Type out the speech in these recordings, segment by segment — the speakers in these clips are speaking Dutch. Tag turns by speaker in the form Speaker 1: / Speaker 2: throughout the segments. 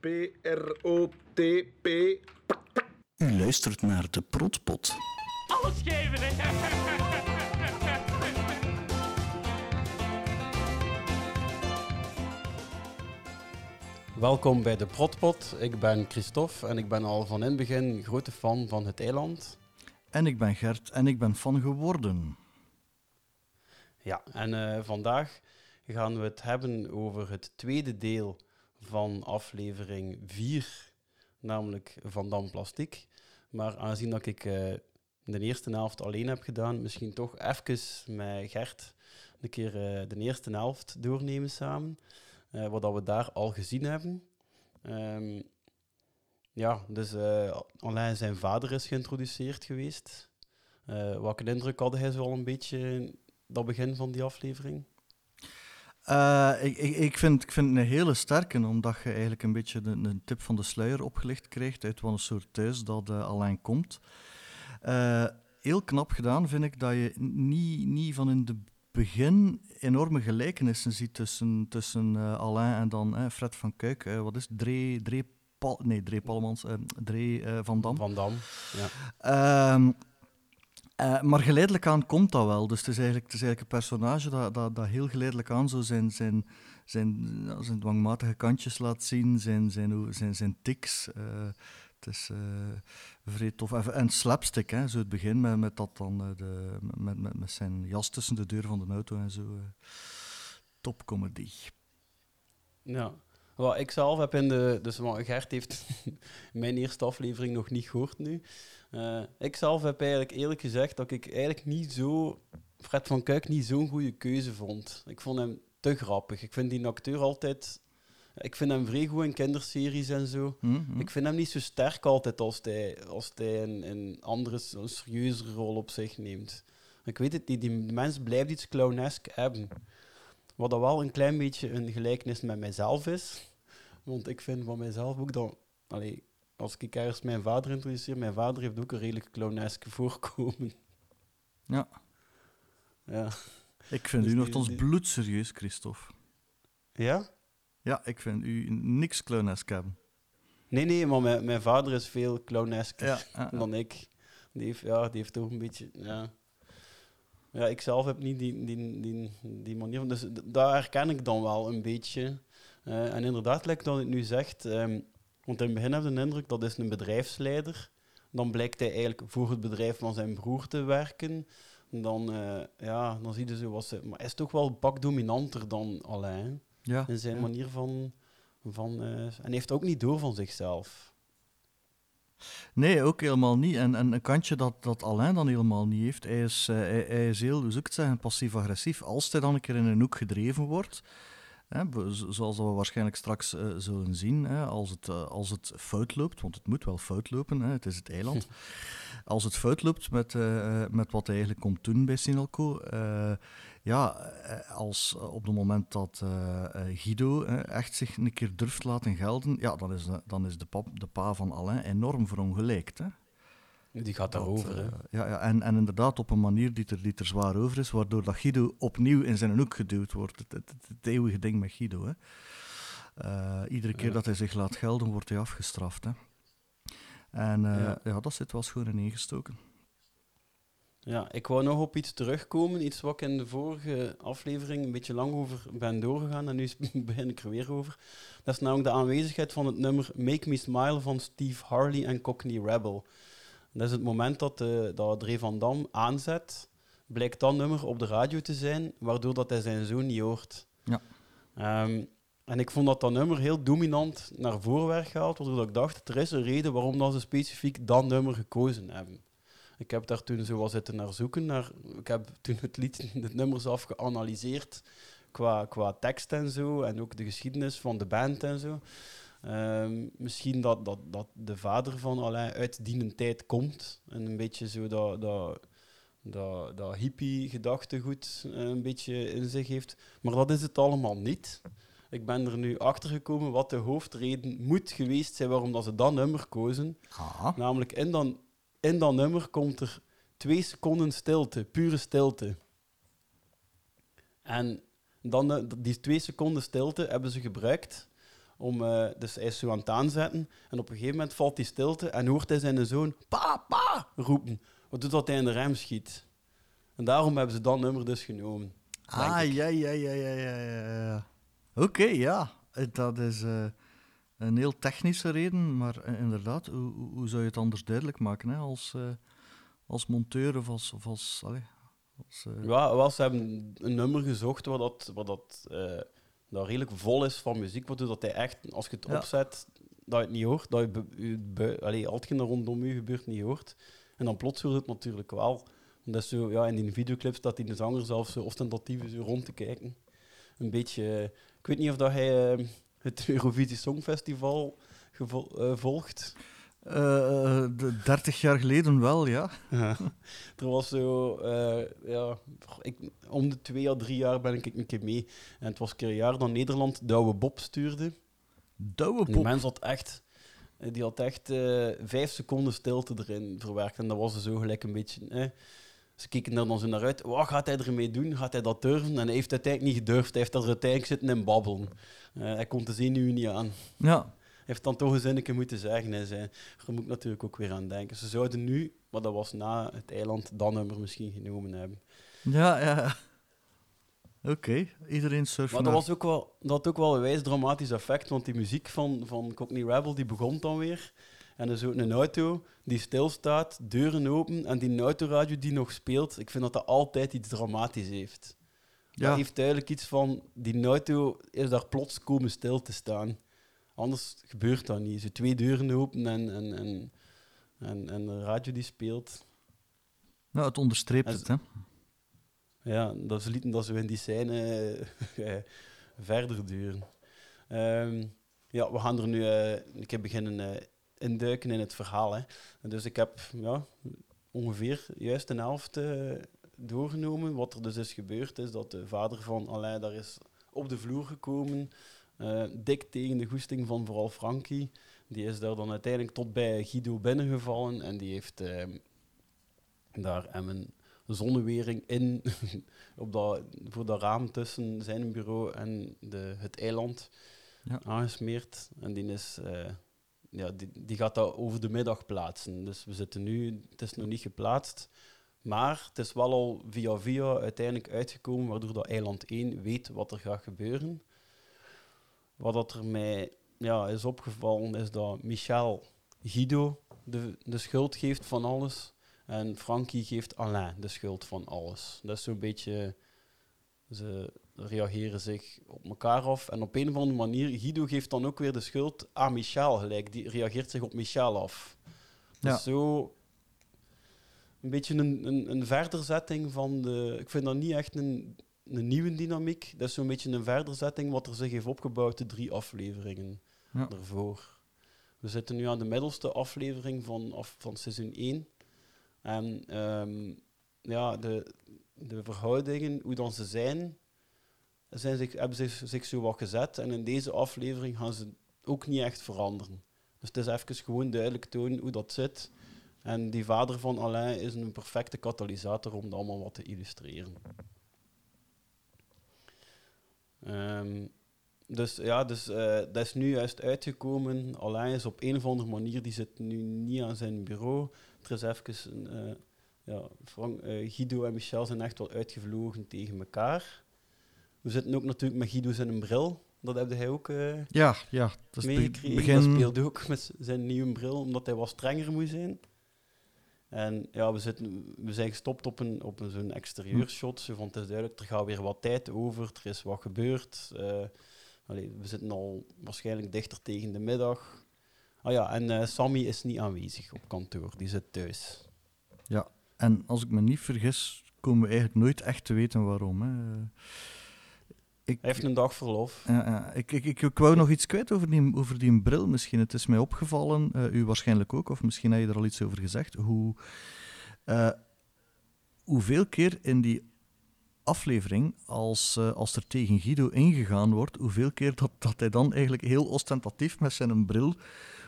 Speaker 1: P-R-O-T-P.
Speaker 2: U luistert naar de Protpot.
Speaker 3: Alles geven, hè?
Speaker 4: Welkom bij de Protpot. Ik ben Christophe en ik ben al van in het begin grote fan van het eiland.
Speaker 2: En ik ben Gert en ik ben fan geworden.
Speaker 4: Ja, en eh, vandaag gaan we het hebben over het tweede deel van aflevering 4, namelijk Van Dam Plastic. Maar aangezien dat ik eh, de eerste helft alleen heb gedaan, misschien toch even met Gert een keer eh, de eerste helft doornemen samen. eh, wat dat we daar al gezien hebben. Ehm, ja, dus Alain zijn vader is geïntroduceerd geweest. Welke indruk had hij zo al een beetje dat begin van die aflevering?
Speaker 2: Eh, ik, ik, ik, vind, ik vind het een hele sterke, omdat je eigenlijk een beetje de, een tip van de sluier opgelicht krijgt uit wat een soort thuis dat eh, Alain komt. Eh, heel knap gedaan vind ik dat je niet, niet van in de begin enorme gelijkenissen ziet tussen, tussen Alain en dan Fred van Kuik. Wat is? Dree, Dree, Pal, nee, Dree Pallemans, eh, Dree van Dam.
Speaker 4: Van Dam. Ja.
Speaker 2: Eh, maar geleidelijk aan komt dat wel. Dus het is eigenlijk, het is eigenlijk een personage dat, dat, dat heel geleidelijk aan zo zijn, zijn, zijn, zijn dwangmatige kantjes laat zien, zijn, zijn, zijn, zijn tics. eh, het is eh vrij tof. En- slapstick, hè, zo het begin met, met, dat dan, de, met, met, met zijn jas tussen de deur van de auto en zo. Topcomedy.
Speaker 4: Ja. Wel, ik zelf heb in de... Dus Gert heeft mijn eerste aflevering nog niet gehoord nu. Eh, ik zelf heb eigenlijk eerlijk gezegd dat ik eigenlijk niet zo... Fred van Kuik niet zo'n goede keuze vond. Ik vond hem te grappig. Ik vind die acteur altijd... Ik vind hem vrij goed in kinderseries en zo.
Speaker 2: Hm, hm.
Speaker 4: Ik vind hem niet zo sterk altijd als hij, als hij een, een andere, een serieuzere rol op zich neemt. Ik weet het niet, die mens blijft iets clownesk hebben. Wat dat wel een klein beetje een gelijkenis met mijzelf is. Want ik vind van mijzelf ook dat... Allee, als ik ergens mijn vader introduceer, mijn vader heeft ook een redelijk clownesk voorkomen.
Speaker 2: Ja.
Speaker 4: Ja?
Speaker 2: Ik vind
Speaker 4: Dus
Speaker 2: u nogthans
Speaker 4: die-
Speaker 2: bloedserieus, Christophe.
Speaker 4: Ja?
Speaker 2: Ja, ik vind u niks clownesk hebben.
Speaker 4: Nee, nee, maar mijn, mijn vader is veel clownesker.
Speaker 2: Ja,
Speaker 4: dan ik. Die heeft, ja, die heeft toch een beetje. Ja, ja ik zelf heb niet die, die, die, die manier. van- Dus daar herken ik dan wel een beetje. Eh, en inderdaad, lijkt dat het nu zegt. ehm, want in het begin heb je de indruk dat is een bedrijfsleider. Dan blijkt hij eigenlijk voor het bedrijf van zijn broer te werken. Dan, eh, ja, dan zie je zo wat ze. Maar hij is toch wel een pak dominanter dan Alain.
Speaker 2: Ja,
Speaker 4: In zijn
Speaker 2: ja.
Speaker 4: manier van. van eh, en hij heeft ook niet door van zichzelf.
Speaker 2: Nee, ook helemaal niet. En, en een kantje dat, dat Alain dan helemaal niet heeft. Hij is, eh, hij, hij is heel, hoe zou ik het zeggen, passief-agressief. Als hij dan een keer in een hoek gedreven wordt, hè, zoals we waarschijnlijk straks eh, zullen zien, hè, als, het, eh, als het fout loopt, want het moet wel fout lopen, hè, het is het eiland. als het fout loopt met, eh, met wat hij eigenlijk komt doen bij Sinalco, ja, als op het moment dat Guido echt zich een keer durft laten gelden, ja, dan is, de, dan is de, pap, de pa van Alain enorm verongelijkt.
Speaker 4: Die gaat daarover.
Speaker 2: eh, ja, ja, en, en inderdaad op een manier die er, die er zwaar over is, waardoor dat Guido opnieuw in zijn hoek geduwd wordt. Het, het, het, het eeuwige ding met Guido. Hè. Eh, iedere keer dat hij zich laat gelden, wordt hij afgestraft. Hè. En eh,
Speaker 4: Ja.
Speaker 2: ja. dat zit wel schoon ineengestoken.
Speaker 4: Ja, ik wou nog op iets terugkomen. Iets wat ik in de vorige aflevering een beetje lang over ben doorgegaan. En nu begin ik er weer over. Dat is namelijk de aanwezigheid van het nummer Make Me Smile van Steve Harley en Cockney Rebel. Dat is het moment dat, eh dat Dre van Dam aanzet. Blijkt dat nummer op de radio te zijn, waardoor dat hij zijn zoon niet hoort.
Speaker 2: Ja.
Speaker 4: Ehm, en ik vond dat dat nummer heel dominant naar voren werd gehaald, waardoor ik dacht, er is een reden waarom dat ze specifiek dat nummer gekozen hebben. Ik heb daar toen zo wat zitten naar zoeken. Naar, ik heb toen het lied, het nummer zelf geanalyseerd qua, qua tekst en zo. En ook de geschiedenis van de band en zo. Ehm, misschien dat, dat, dat de vader van Alain uit die tijd komt. En een beetje zo dat, dat, dat, dat hippie-gedachtegoed eh, een beetje in zich heeft. Maar dat is het allemaal niet. Ik ben er nu achter gekomen wat de hoofdreden moet geweest zijn waarom dat ze dat nummer kozen.
Speaker 2: Ah,
Speaker 4: Namelijk, in dat, in dat nummer komt er twee seconden stilte, pure stilte. En dan, eh, die twee seconden stilte hebben ze gebruikt Om, eh, dus hij is zo aan het aanzetten. En op een gegeven moment valt hij stilte en hoort hij zijn zoon pa, pa roepen. Wat doet dat hij in de rem schiet? En daarom hebben ze dat nummer dus genomen.
Speaker 2: Ah, ja, ja, ja, ja, ja. Oké, ja. Eh, Dat is eh, een heel technische reden, maar inderdaad, hoe, hoe- zou je het anders duidelijk maken hè? Als, als monteur of als... Of als, eh,
Speaker 4: Ja, wel, ze hebben een nummer gezocht waar dat, waar dat, dat redelijk vol is van muziek, waardoor dat hij echt, als je het
Speaker 2: Ja.
Speaker 4: opzet, dat je het niet hoort, dat je, je allee, al hetgeen er rondom je gebeurt niet hoort. En dan plots hoort het natuurlijk wel. Dat is zo, ja, in die videoclip staat die de zanger zelfs zo ostentatief zo rond te kijken. Een beetje... eh, ik weet niet of dat hij eh, het Eurovisie Songfestival eh, volgt.
Speaker 2: Eh, de 30 jaar geleden wel, ja.
Speaker 4: Ja. Er was zo, eh, ja, ik, om de twee à drie jaar ben ik een keer mee. En het was een keer een jaar dat Nederland de oude Bob stuurde.
Speaker 2: Douwe
Speaker 4: En die mens had echt, eh, die had echt eh, vijf seconden stilte erin verwerkt. En dat was er zo gelijk een beetje. Eh. Ze keken er dan zo naar uit. Wat gaat hij ermee doen? Gaat hij dat durven? En hij heeft het uiteindelijk niet gedurfd. Hij heeft er uiteindelijk zitten in babbelen. Eh, hij kon de zenuwen niet aan.
Speaker 2: Ja,
Speaker 4: heeft dan toch een zinnetje moeten zeggen. Hij zei, daar moet ik natuurlijk ook weer aan denken. Ze zouden nu, maar dat was na het eiland, dat nummer misschien genomen hebben.
Speaker 2: ja, ja. Oké, iedereen surft
Speaker 4: Maar dat, was ook wel, dat had ook wel een wijs dramatisch effect, want die muziek van, van Cockney Rebel die begon dan weer. En er is ook een auto die stilstaat, deuren open, en die autoradio die nog speelt. Ik vind dat dat altijd iets dramatisch heeft.
Speaker 2: Ja.
Speaker 4: Dat heeft duidelijk iets van, die auto is daar plots komen stil te staan. Anders gebeurt dat niet. Zo twee deuren open en, en, en, en, en de radio die speelt.
Speaker 2: Nou, het onderstreept
Speaker 4: En
Speaker 2: het, hè.
Speaker 4: Ja, dat ze lieten dat zo in die scène eh, verder duren. Ehm, ja, we gaan er nu eh, een keer beginnen eh, induiken in het verhaal. Hè. Dus ik heb ja, ongeveer juist een helft doorgenomen. Wat er dus is gebeurd, is dat de vader van Alain daar is op de vloer gekomen. Eh, dik tegen de goesting van vooral Frankie. Die is daar dan uiteindelijk tot bij Guido binnengevallen en die heeft ehm, daar hem een zonnewering in op dat, voor dat raam tussen zijn bureau en de, het eiland
Speaker 2: Ja.
Speaker 4: aangesmeerd. En die, is, eh, ja, die, die gaat dat over de middag plaatsen. Dus we zitten nu, het is nog niet geplaatst. Maar het is wel al via via uiteindelijk uitgekomen, waardoor dat eiland 1 weet wat er gaat gebeuren. Wat dat er mij ja, is opgevallen, is dat Michel Guido de, de schuld geeft van alles. En Frankie geeft Alain de schuld van alles. Dat is zo'n beetje... Ze reageren zich op elkaar af. En op een of andere manier, Guido geeft dan ook weer de schuld aan Michel gelijk. Die reageert zich op Michel af.
Speaker 2: Ja.
Speaker 4: Dus zo... Een beetje een, een, een verderzetting van de... Ik vind dat niet echt een, een nieuwe dynamiek. Dat is zo'n beetje een verderzetting wat er zich heeft opgebouwd de drie afleveringen
Speaker 2: Ja.
Speaker 4: ervoor. We zitten nu aan de middelste aflevering van, af, van seizoen 1. En ehm, ja, de, de verhoudingen, hoe dan ze zijn, zijn zich, hebben zich, zich zo wat gezet. En in deze aflevering gaan ze ook niet echt veranderen. Dus het is even gewoon duidelijk tonen hoe dat zit. En die vader van Alain is een perfecte katalysator om dat allemaal wat te illustreren. Ehm, dus ja, dus, eh, dat is nu juist uitgekomen. Alain is op een of andere manier, die zit nu niet aan zijn bureau. Er is even eh, ja, Frank, eh, Guido en Michel zijn echt wel uitgevlogen tegen elkaar. We zitten ook natuurlijk met Guido zijn bril. Dat heb hij ook
Speaker 2: Ja, ja. Dat is
Speaker 4: meegekregen.
Speaker 2: begin...
Speaker 4: Dat speelde ook met zijn nieuwe bril, omdat hij wat strenger moet zijn. En ja, we, zitten, we zijn gestopt op een, op een zo'n exterieurshot. Zo van, het is duidelijk, er gaat weer wat tijd over, er is wat gebeurd. Eh, allee, we zitten al waarschijnlijk dichter tegen de middag. Ah ja, en eh, Sammy is niet aanwezig op kantoor, die zit thuis.
Speaker 2: En als ik me niet vergis, komen we eigenlijk nooit echt te weten waarom. Hè. Ik,
Speaker 4: Hij heeft een dag verlof.
Speaker 2: Ik, ik, ik, ik wou nog iets kwijt over die, over die bril misschien. Het is mij opgevallen, eh, u waarschijnlijk ook, of misschien heb je er al iets over gezegd, hoe, eh, hoeveel keer in die aflevering, als, eh, als er tegen Guido ingegaan wordt, hoeveel keer dat, dat hij dan eigenlijk heel ostentatief met zijn bril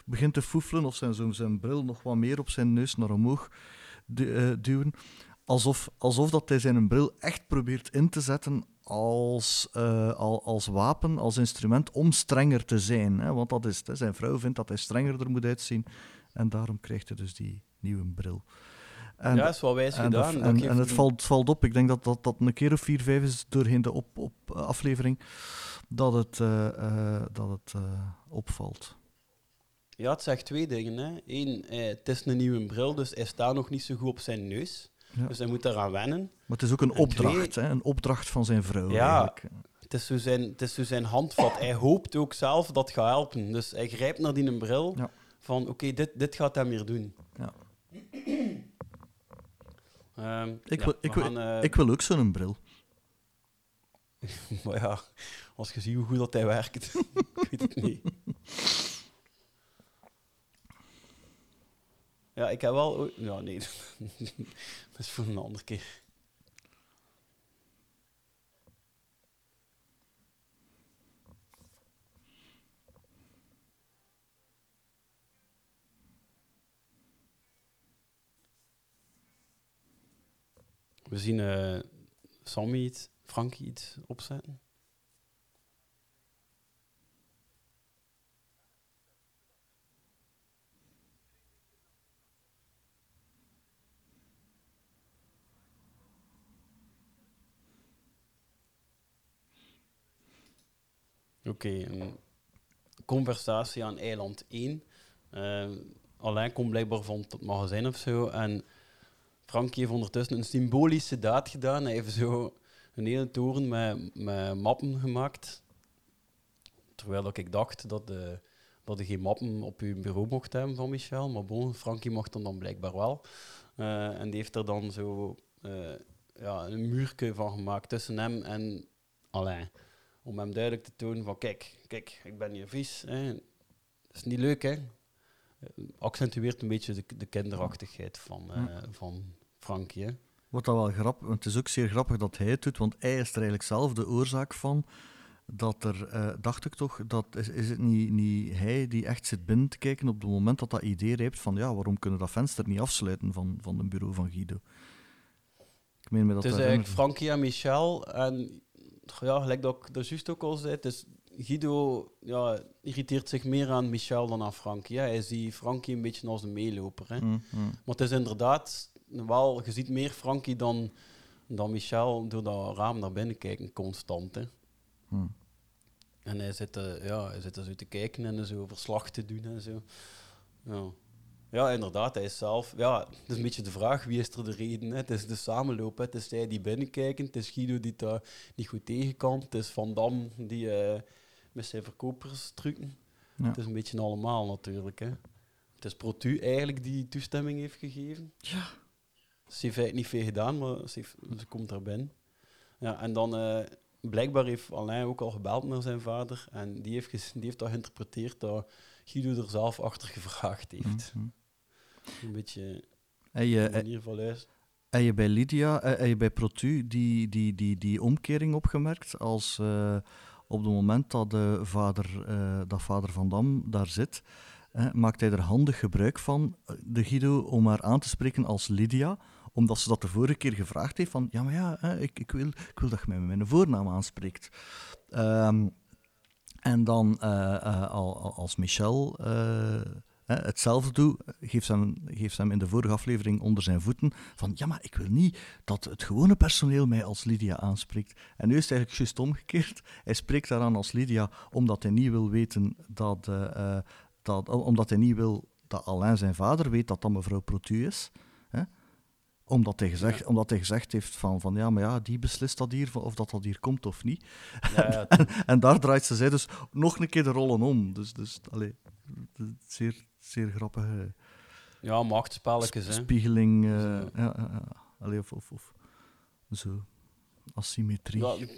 Speaker 2: begint te foefelen, of zijn, zo, zijn bril nog wat meer op zijn neus naar omhoog du- duwen. Alsof, alsof dat hij zijn bril echt probeert in te zetten als, eh, al, als wapen, als instrument om strenger te zijn. Hè? Want dat is. Zijn vrouw vindt dat hij strenger er moet uitzien. En daarom krijgt hij dus die nieuwe bril. En,
Speaker 4: ja, is wel wijs
Speaker 2: en,
Speaker 4: gedaan.
Speaker 2: en, het valt, valt op. Ik denk dat dat, dat een keer of vier, vijf is doorheen de op, op, aflevering dat het, eh, eh, dat het eh, opvalt.
Speaker 4: Ja, het zegt twee dingen. Hè. Eén, eh, het is een nieuwe bril, dus hij staat nog niet zo goed op zijn neus.
Speaker 2: Ja.
Speaker 4: Dus hij moet daaraan wennen.
Speaker 2: Maar het is ook een
Speaker 4: En
Speaker 2: opdracht,
Speaker 4: twee-
Speaker 2: hè? een opdracht van zijn vrouw.
Speaker 4: Ja.
Speaker 2: eigenlijk.
Speaker 4: Het is, zo zijn, het is zo zijn handvat. Hij hoopt ook zelf dat het gaat helpen. Dus hij grijpt naar die bril
Speaker 2: Ja.
Speaker 4: van oké, dit, dit gaat hem hier doen.
Speaker 2: Ja.
Speaker 4: Ehm,
Speaker 2: Ik
Speaker 4: ja,
Speaker 2: wil- ik wil-
Speaker 4: eh,
Speaker 2: Ik wil ook zo'n bril.
Speaker 4: Maar ja, als je ziet hoe goed dat hij werkt, ik weet het niet. Ja, ik heb wel... Ja, nee. dat is voor een andere keer. We zien eh Sammy iets, Frankie iets opzetten. Oké, een conversatie aan eiland 1. Eh Alain komt blijkbaar van het magazijn of zo. En Frankie heeft ondertussen een symbolische daad gedaan. Hij heeft zo een hele toren met, met mappen gemaakt. Terwijl ik dacht dat, de, dat je geen mappen op je bureau mocht hebben van Michel. Maar bon, Frankie mocht dan, dan blijkbaar wel. Eh, en die heeft er dan zo eh, ja, een muurke van gemaakt tussen hem en Alain. Om hem duidelijk te tonen van, kijk, kijk, ik ben hier vies. Hè. Dat is niet leuk, hè. Eh, Accentueert een beetje de, de kinderachtigheid van, eh, van Frankie, hè.
Speaker 2: Wordt dat wel grappig, want het is ook zeer grappig dat hij het doet, want hij is er eigenlijk zelf de oorzaak van dat er, eh, dacht ik toch, dat is, is het niet, niet hij die echt zit binnen te kijken op het moment dat dat idee rijpt van ja, waarom kunnen dat venster niet afsluiten van, van het bureau van Guido? Ik meen me dat
Speaker 4: Het is eigenlijk. Frankie en Michel. En ja, gelijk dat ik dat juist ook al zei, is Guido ja, irriteert zich meer aan Michel dan aan Frankie. hè. Hij ziet Frankie een beetje als een meeloper. Hè.
Speaker 2: Mm, mm.
Speaker 4: Maar het is inderdaad wel, je ziet meer Frankie dan, dan Michel door dat raam naar binnen kijken, constant. Hè.
Speaker 2: Hmm.
Speaker 4: En hij zit, eh, ja, hij zit er zo te kijken en zo verslag te doen en zo. Ja. Ja, inderdaad, hij is zelf... Ja, het is een beetje de vraag, wie is er de reden? Hè? Het is de samenloop, hè? het is zij die binnenkijken, het is Guido die daar niet goed tegen kan, het is Van Dam die eh, met zijn verkoperstrucken.
Speaker 2: Ja.
Speaker 4: Het is een beetje allemaal natuurlijk. Hè? Het is Protu eigenlijk die toestemming heeft gegeven.
Speaker 2: Ja.
Speaker 4: Ze heeft eigenlijk niet veel gedaan, maar ze, heeft, ze komt daar binnen. Ja, en dan eh, blijkbaar heeft Alain ook al gebeld naar zijn vader. En die heeft, die heeft dat geïnterpreteerd dat Guido er zelf achter gevraagd heeft.
Speaker 2: Mm, mm.
Speaker 4: Een beetje
Speaker 2: En je,
Speaker 4: een manier van luisteren.
Speaker 2: Heb je bij Lydia, eh, heb je bij Protu die, die, die, die omkering opgemerkt als eh, op het moment dat, de vader, eh, dat vader Van Dam daar zit, eh, maakt hij er handig gebruik van, de Guido, om haar aan te spreken als Lydia, omdat ze dat de vorige keer gevraagd heeft van, ja, maar ja, eh, ik, ik, wil, ik wil dat je mij met mijn voornaam aanspreekt. Ehm, en dan al, al- als Michel hetzelfde doet, geeft ze, hem, geeft hem in de vorige aflevering onder zijn voeten van ja, maar ik wil niet dat het gewone personeel mij als Lydia aanspreekt. En nu is het eigenlijk juist omgekeerd. Hij spreekt daaraan als Lydia omdat hij niet wil weten dat, eh, eh, dat omdat hij niet wil dat Alain zijn vader weet dat dat mevrouw Protu is. Hè? Omdat, hij gezegd, omdat hij gezegd heeft van, van ja, maar ja, die beslist dat hier, of dat dat hier komt of niet.
Speaker 4: Ja, ja,
Speaker 2: En, en daar draait ze zij dus nog een keer de rollen om. Dus, dus allee, zeer, zeer grappige
Speaker 4: ja machtspelletjes. Hè.
Speaker 2: spiegeling.
Speaker 4: Zo.
Speaker 2: ja, ja. Allee, of, of, of zo. Asymmetrie.
Speaker 4: Ja, er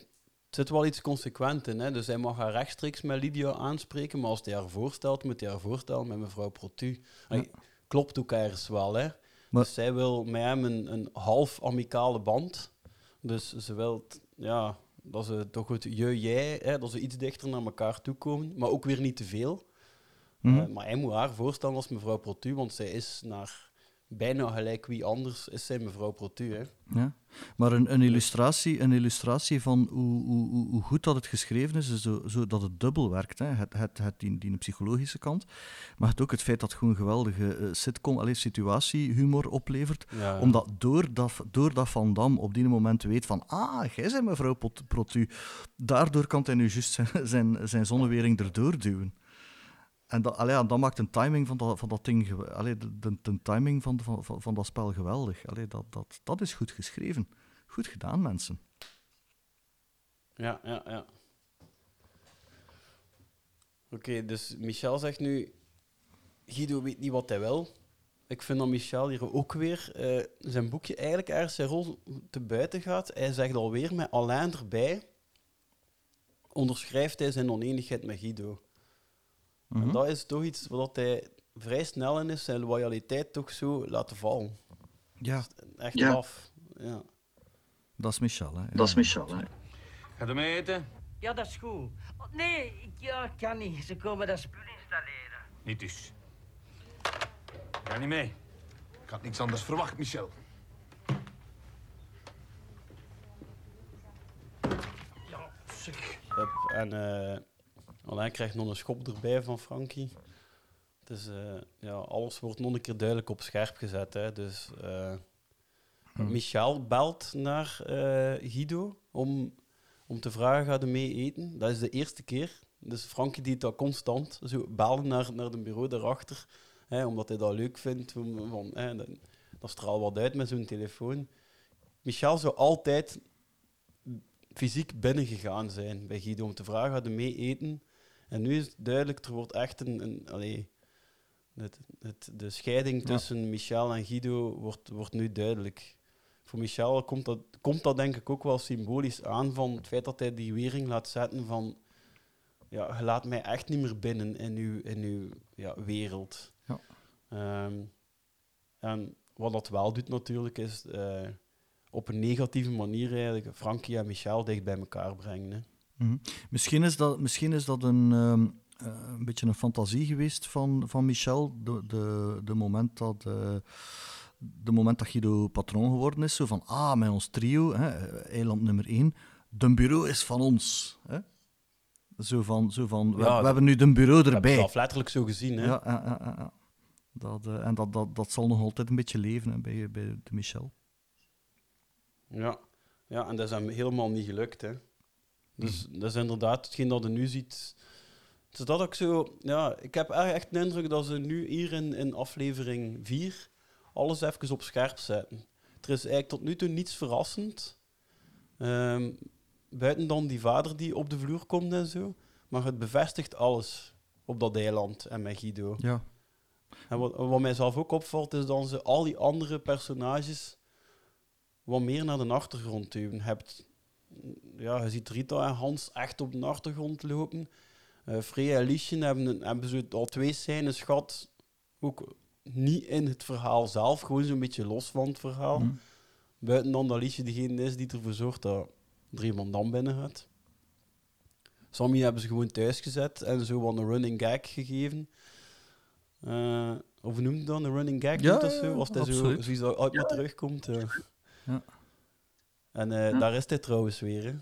Speaker 4: zit wel iets consequent in. Hè. Dus hij mag haar rechtstreeks met Lydia aanspreken, maar als hij haar voorstelt, moet hij haar voorstellen met mevrouw Protu. Klopt ook ergens wel, hè.
Speaker 2: Maar-
Speaker 4: Dus zij wil met hem een, een half amicale band. Dus ze wil, ja, dat ze toch het je-jij, dat ze iets dichter naar elkaar toe komen, maar ook weer niet te veel.
Speaker 2: Mhm.
Speaker 4: Eh, maar hij moet haar voorstellen als mevrouw Protu, want zij is naar bijna gelijk wie anders is zijn mevrouw Protu. Hè.
Speaker 2: Ja. Maar een, een, illustratie, een illustratie van hoe, hoe, hoe- goed dat het geschreven is, is zo, zo dat het dubbel werkt. Hè. Het, het, het die, die psychologische kant, maar het ook het feit dat het gewoon geweldige eh, sitcom, alleen situatiehumor oplevert.
Speaker 4: Ja,
Speaker 2: Omdat doordat, doordat Van Dam op die moment weet van ah, jij bent mevrouw Protu, daardoor kan hij nu juist zijn, zijn, zijn zonnewering erdoor duwen. En dat, allee, dat maakt een timing van dat, van dat ding, allee, de, de, de timing van, van, van, van dat spel geweldig. Allee, dat, dat, dat is goed geschreven. Goed gedaan, mensen.
Speaker 4: Ja, ja, ja. Oké, dus Michel zegt nu... Guido weet niet wat hij wil. Ik vind dat Michel hier ook weer eh, zijn boekje eigenlijk ergens zijn rol te buiten gaat. Hij zegt alweer met Alain erbij... onderschrijft hij zijn oneenigheid met Guido.
Speaker 2: Mhm.
Speaker 4: En dat is toch iets wat hij vrij snel in is, zijn loyaliteit toch zo laten vallen.
Speaker 2: Ja,
Speaker 4: Echt
Speaker 1: Ja.
Speaker 4: af. Ja.
Speaker 2: dat is Michel. Hè. Ja.
Speaker 1: Dat is Michel, hè.
Speaker 3: Ga je mee eten?
Speaker 5: Ja, dat is goed. Oh, nee, ik ja, kan niet. Ze komen dat spul installeren.
Speaker 3: Niet dus. Ga niet mee.
Speaker 6: Ik had niks anders verwacht, Michel.
Speaker 4: Hup, En eh Alain krijgt nog een schop erbij van Frankie. Dus eh, ja, alles wordt nog een keer duidelijk op scherp gezet. Hè. Dus eh, Michel belt naar eh, Guido om, om te vragen, ga je mee eten? Dat is de eerste keer. Dus Frankie die dat constant zo bellen naar, naar het bureau daarachter. Hè, omdat hij dat leuk vindt. Van, van, hè, dat, dat straalt wat uit met zo'n telefoon. Michel zou altijd fysiek binnengegaan zijn bij Guido om te vragen, je mee eten? En nu is het duidelijk, er wordt echt een... een allee, het, het, de scheiding
Speaker 2: Ja.
Speaker 4: tussen Michel en Guido wordt, wordt nu duidelijk. Voor Michel komt dat, komt dat denk ik ook wel symbolisch aan van het feit dat hij die wering laat zetten van ja, je laat mij echt niet meer binnen in uw, in uw ja, wereld.
Speaker 2: Ja.
Speaker 4: Ehm, en wat dat wel doet natuurlijk, is eh, op een negatieve manier eigenlijk Frankie en Michel dicht bij elkaar brengen. Hè.
Speaker 2: Mhm. Misschien is dat, misschien is dat een, ehm, eh, een beetje een fantasie geweest van, van Michel. De, de, de, moment dat, eh, de moment dat Guido patroon geworden is. Zo van, ah, met ons trio, hè, eiland nummer één. De bureau is van ons. Hè? Zo van, zo van we,
Speaker 4: Ja,
Speaker 2: we
Speaker 4: dat-
Speaker 2: hebben nu de bureau erbij.
Speaker 4: zelf letterlijk zo gezien. Hè.
Speaker 2: Ja, ja, ja. Dat, eh, en dat, dat, dat zal nog altijd een beetje leven hè, bij, bij de Michel.
Speaker 4: Ja. ja, en dat is hem helemaal niet gelukt. Hè. Dus dat is inderdaad hetgeen dat je nu ziet. Dus dat ook zo, ja, ik heb echt de indruk dat ze nu hier in, in aflevering 4 alles even op scherp zetten. Er is eigenlijk tot nu toe niets verrassend. Ehm, buiten dan die vader die op de vloer komt en zo. Maar het bevestigt alles op dat eiland en met Guido.
Speaker 2: Ja.
Speaker 4: En wat, wat mij zelf ook opvalt, is dat ze al die andere personages wat meer naar de achtergrond duwen. Hebt, ja, je ziet Rita en Hans echt op de achtergrond lopen. Eh Freya en Liesje hebben, hebben zo al twee scènes gehad, ook niet in het verhaal zelf, gewoon zo'n beetje los van het verhaal.
Speaker 2: Hm.
Speaker 4: Buiten dan dat Liesje degene is die ervoor zorgt dat er iemand dan binnen gaat. Sammy hebben ze gewoon thuis gezet en zo wat een running gag gegeven. Eh of je dat? Een running gag?
Speaker 2: Ja,
Speaker 4: dat zo? Als hij zo, zoiets dat uit maar terugkomt.
Speaker 2: Ja.
Speaker 4: En eh, daar is hij trouwens weer. Hè.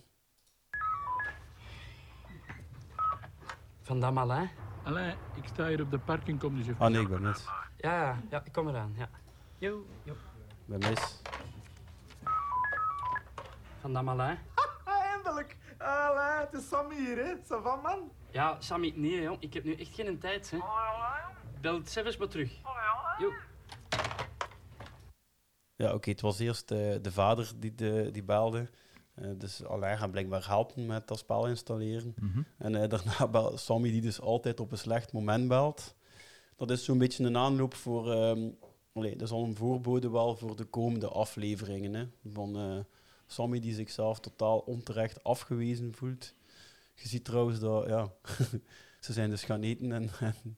Speaker 7: Van Dam Alain?
Speaker 8: Alain, ik sta hier op de parking, kom dus even.
Speaker 4: Ah nee, ik ben mis.
Speaker 7: Ja, ja, ja, ik kom eraan. Ja. Yo, yo.
Speaker 4: Ik ben mis.
Speaker 7: Van Dam Alain?
Speaker 9: Eindelijk! Allee, het is Sammy hier, hè? Ça va, man?
Speaker 7: Ja, Sammy, nee, jong. Ik heb nu echt geen tijd, hè. Bel het zelfs maar terug. Yo.
Speaker 4: Ja, oké, het was eerst eh, de vader die, de, die belde. Eh, dus Alain gaat blijkbaar helpen met dat spel installeren.
Speaker 2: Mhm.
Speaker 4: En eh, daarna belt Sammy, die dus altijd op een slecht moment belt. Dat is zo'n beetje een aanloop voor... allee, dat is al een voorbode wel voor de komende afleveringen. Hè, van Sammy die zichzelf totaal onterecht afgewezen voelt. Je ziet trouwens dat... Ja, ze zijn dus gaan eten en, en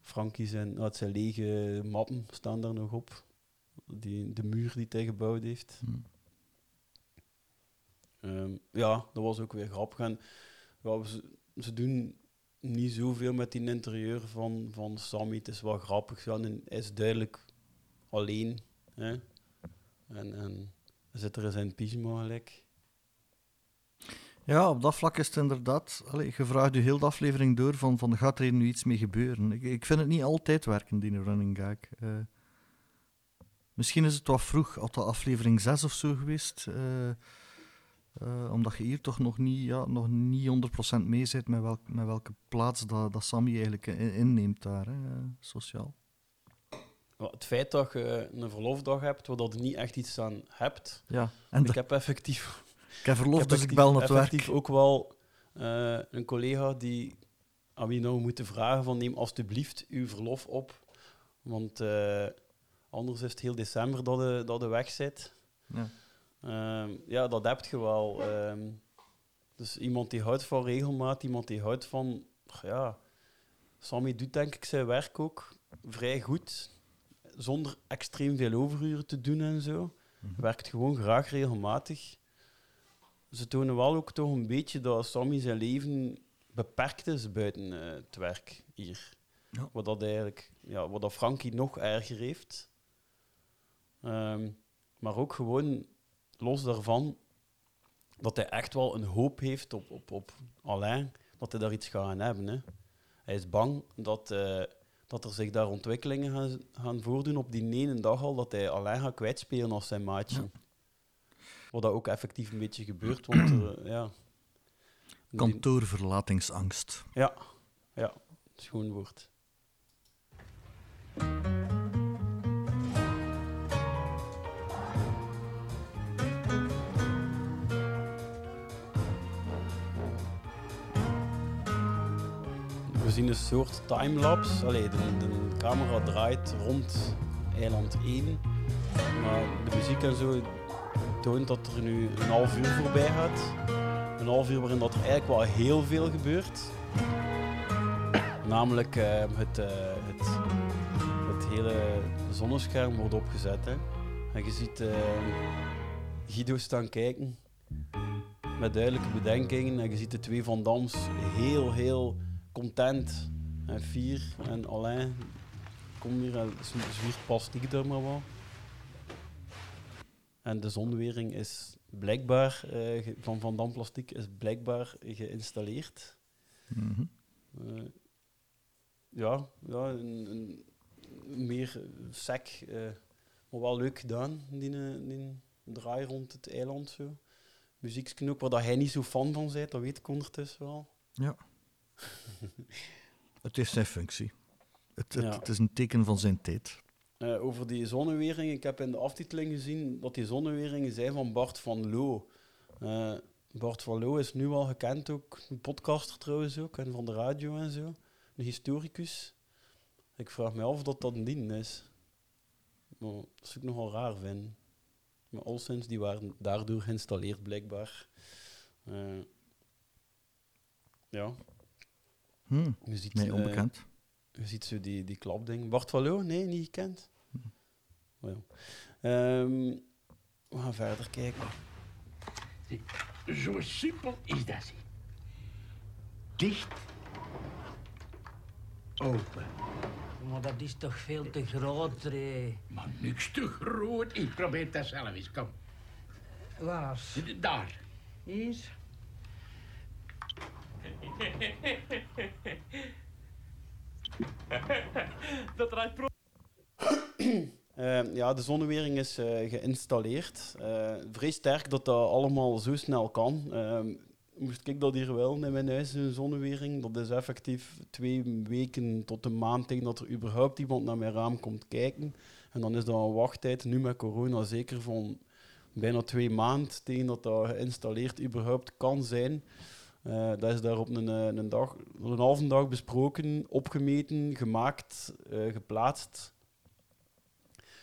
Speaker 4: Frankie zijn, nou, zijn lege mappen staan daar nog op. Die, de muur die hij gebouwd heeft.
Speaker 2: Hmm.
Speaker 4: Ehm, ja, dat was ook weer grappig. En, ja, ze, ze doen niet zoveel met die interieur van, van Sammy. Het is wel grappig. Ja, en hij is duidelijk alleen. Hè? En, en zit er in zijn pyjama gelijk.
Speaker 2: Ja, op dat vlak is het inderdaad... Allee, je vraagt je heel de aflevering door van, van gaat er hier nu iets mee gebeuren? Ik, ik vind het niet altijd werken, die running gag. Eh, misschien is het wat vroeg, had dat aflevering 6 of zo geweest. eh, eh, omdat je hier toch nog niet, ja, nog niet 100% mee zit met, welk, met welke plaats dat, dat Sammy eigenlijk in- inneemt daar, hè, sociaal.
Speaker 4: Het feit dat je een verlofdag hebt, waar dat je niet echt iets aan hebt.
Speaker 2: Ja, en
Speaker 4: ik
Speaker 2: de-
Speaker 4: heb effectief
Speaker 2: ik heb verlof,
Speaker 4: heb
Speaker 2: dus ik bel naar het werk.
Speaker 4: effectief ook wel eh, een collega die aan wie nou moeten vragen van neem alstublieft uw verlof op. Want anders is het heel december dat je, dat je weg zit.
Speaker 2: Ja.
Speaker 4: Ehm, ja, dat heb je wel. ehm. dus iemand die houdt van regelmaat, iemand die houdt van... Ja, Sammy doet denk ik zijn werk ook vrij goed. Zonder extreem veel overuren te doen en zo. Werkt gewoon graag regelmatig. Ze tonen wel ook toch een beetje dat Sammy zijn leven beperkt is buiten eh, het werk hier.
Speaker 2: Ja.
Speaker 4: Wat dat eigenlijk, ja, wat dat Frankie nog erger heeft. Ehm, maar ook gewoon los daarvan dat hij echt wel een hoop heeft op, op, op Alain, dat hij daar iets gaat aan hebben. Hè. Hij is bang dat, eh, dat er zich daar ontwikkelingen gaan, gaan voordoen op die ene dag al, dat hij Alain gaat kwijtspelen als zijn maatje. Wat dat ook effectief een beetje gebeurt, want er, ja...
Speaker 2: Kantoorverlatingsangst.
Speaker 4: ja, ja, schoon woord. We zien een soort timelapse. Allee, de, de camera draait rond eiland 1. Maar de muziek en zo toont dat er nu een half uur voorbij gaat. Een half uur waarin dat er eigenlijk wel heel veel gebeurt. Namelijk eh, het, eh, het, het hele zonnescherm wordt opgezet. Hè. En je ziet eh, Guido staan kijken met duidelijke bedenkingen. En je ziet de twee Van Dams heel, heel content en fier. En Alain, kom hier en zw- zwiert plastiek er maar wel. En de zonwering is blijkbaar, eh, van Van Dam Plastiek, is blijkbaar geïnstalleerd.
Speaker 2: Mhm.
Speaker 4: Eh, ja, ja een, een meer sec, eh, maar wel leuk gedaan, die, eh, die draai rond het eiland. Zo. Muzieksknoop, waar dat hij niet zo fan van bent, dat weet ik ondertussen wel.
Speaker 2: Ja. Het is zijn functie. Het, het,
Speaker 4: Ja.
Speaker 2: het is een teken van zijn tijd.
Speaker 4: Eh, over die zonnewering, ik heb in de aftiteling gezien dat die zonneweringen zijn van Bart van Loo. Eh, Bart van Loo is nu al gekend ook, een podcaster trouwens ook, en van de radio en zo. Een historicus. Ik vraag me af of dat dat een dien is. Maar dat zou ik nogal raar vinden. Maar alleszins, die waren daardoor geïnstalleerd blijkbaar. Eh, ja,
Speaker 2: Hm.
Speaker 4: je ziet...
Speaker 2: Nee,
Speaker 4: eh,
Speaker 2: onbekend.
Speaker 4: je ziet zo die, die klapding. Bart van Loo? Nee, niet gekend. Oh ja. Ehm, we gaan verder kijken.
Speaker 1: Zo simpel is dat, zie. Dicht. Open.
Speaker 5: Maar dat is toch veel te groot, hè.
Speaker 1: Maar niks te groot. Ik probeer dat zelf eens. Kom.
Speaker 5: Waar?
Speaker 1: Daar.
Speaker 5: Hier?
Speaker 7: Dat.
Speaker 4: Ehm, ja, de zonnewering is eh, geïnstalleerd. Eh, vrij sterk dat dat allemaal zo snel kan. Ehm, moest ik dat hier wel in mijn huis, een zonnewering? Dat is effectief twee weken tot een maand tegen dat er überhaupt iemand naar mijn raam komt kijken. En dan is dat een wachttijd, nu met corona zeker van bijna twee maanden tegen dat dat geïnstalleerd überhaupt kan zijn. Eh, dat is daar op een, eh, een, dag, een halve dag besproken, opgemeten, gemaakt, eh, geplaatst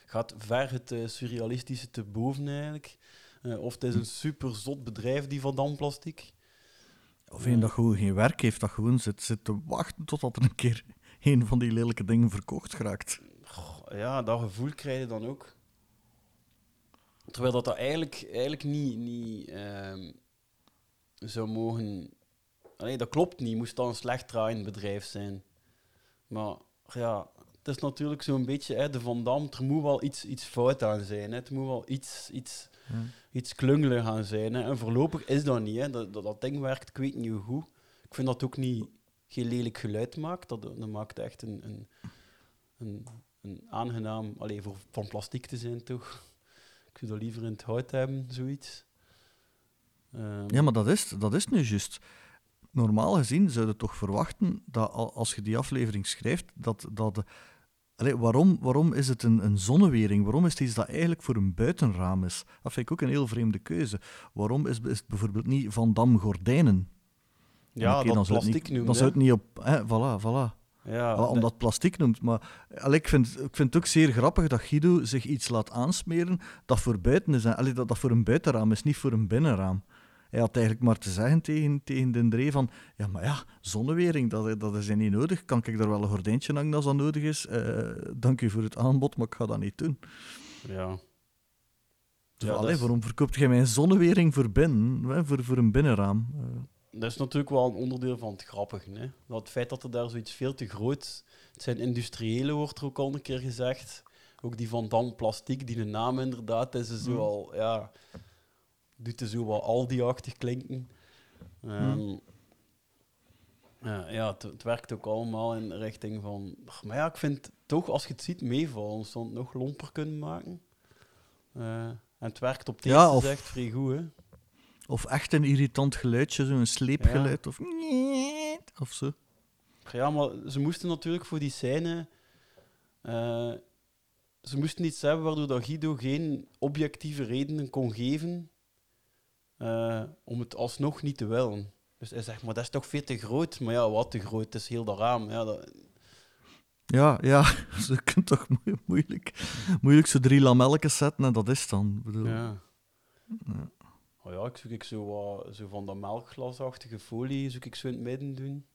Speaker 4: gaat ver het surrealistische te boven eigenlijk. Of het is een super zot bedrijf, die Van Dam Plastic.
Speaker 2: Of een dat gewoon geen werk heeft, dat gewoon zit, zit te wachten totdat er een keer een van die lelijke dingen verkocht geraakt.
Speaker 4: Goh, ja, dat gevoel krijg je dan ook. Terwijl dat, dat eigenlijk, eigenlijk niet, niet ehm, zou mogen... Nee, dat klopt niet. Moest dat een slecht draaiend bedrijf zijn. Maar ja, het is natuurlijk zo'n beetje hè, de Van Dam. Er moet wel iets, iets fout aan zijn. Hè. Het moet wel iets, iets, iets klungelig aan zijn. Hè. En voorlopig is dat niet. Hè. Dat, dat, dat ding werkt, ik weet niet hoe. Ik vind dat ook niet geen lelijk geluid maakt. Dat, dat maakt echt een, een, een, een aangenaam... Allee, voor van plastic te zijn, toch? Ik zou dat liever in het hout hebben, zoiets. Ehm,
Speaker 2: Ja, maar dat is, dat is nu juist. Normaal gezien zou je toch verwachten dat al- als je die aflevering schrijft, dat. dat Allee, waarom, waarom is het een, een zonnewering? Waarom is het iets dat eigenlijk voor een buitenraam is? Dat vind ik ook een heel vreemde keuze. Waarom is, is het bijvoorbeeld niet Van Dam gordijnen?
Speaker 4: ja,
Speaker 2: Oké,
Speaker 4: dat
Speaker 2: zou
Speaker 4: plastic
Speaker 2: niet. Dan zou het niet op... Hè, voilà, voilà.
Speaker 4: Ja,
Speaker 2: Wel, omdat het plastic noemt. Maar allee, ik, vind, ik vind het ook zeer grappig dat Guido zich iets laat aansmeren dat voor buiten is. Allee, dat dat voor een buitenraam is, niet voor een binnenraam. Hij had eigenlijk maar te zeggen tegen, tegen de Dree van ja, maar ja, zonnewering, dat, dat is niet nodig. Kan ik daar wel een gordijntje hangen als dat nodig is? Eh, dank u voor het aanbod, maar ik ga dat niet doen.
Speaker 4: ja.
Speaker 2: Dus,
Speaker 4: Ja,
Speaker 2: allee,
Speaker 4: is-
Speaker 2: waarom verkoopt jij mij een zonnewering voor binnen, hè, voor, voor een binnenraam? Eh,
Speaker 4: Dat is natuurlijk wel een onderdeel van het grappige. Hè? Dat het feit dat er daar zoiets veel te groot... Het zijn industriële, wordt er ook al een keer gezegd. Ook die Van Dam Plastiek, die de naam inderdaad is, is zo
Speaker 2: Mm.
Speaker 4: al... Ja, doet er zo wat Aldi-achtig klinken. Ehm, ja, ja het, het werkt ook allemaal in de richting van... Maar ja, ik vind toch, als je het ziet meevallen, het nog lomper kunnen maken. Eh, en het werkt op het
Speaker 2: Ja, of-
Speaker 4: echt vrij goed, hè.
Speaker 2: of echt een irritant geluidje, zo'n sleepgeluid, of of zo.
Speaker 4: Ja, maar ze moesten natuurlijk voor die scène. eh, ze moesten iets hebben waardoor dat Guido geen objectieve redenen kon geven eh, om het alsnog niet te willen. Dus hij zegt, maar dat is toch veel te groot? Maar ja, wat te groot? Het is heel dat raam. Ja, dat,
Speaker 2: Ja, ja, ze kunnen toch moe- moeilijk, moeilijk zo drie lamelletjes zetten en dat is dan. Ik Bedoel,
Speaker 4: ja.
Speaker 2: Ja.
Speaker 4: Oh ja, ik zoek ik zo, wat- zo van dat melkglasachtige folie zoek ik zo in het midden doen.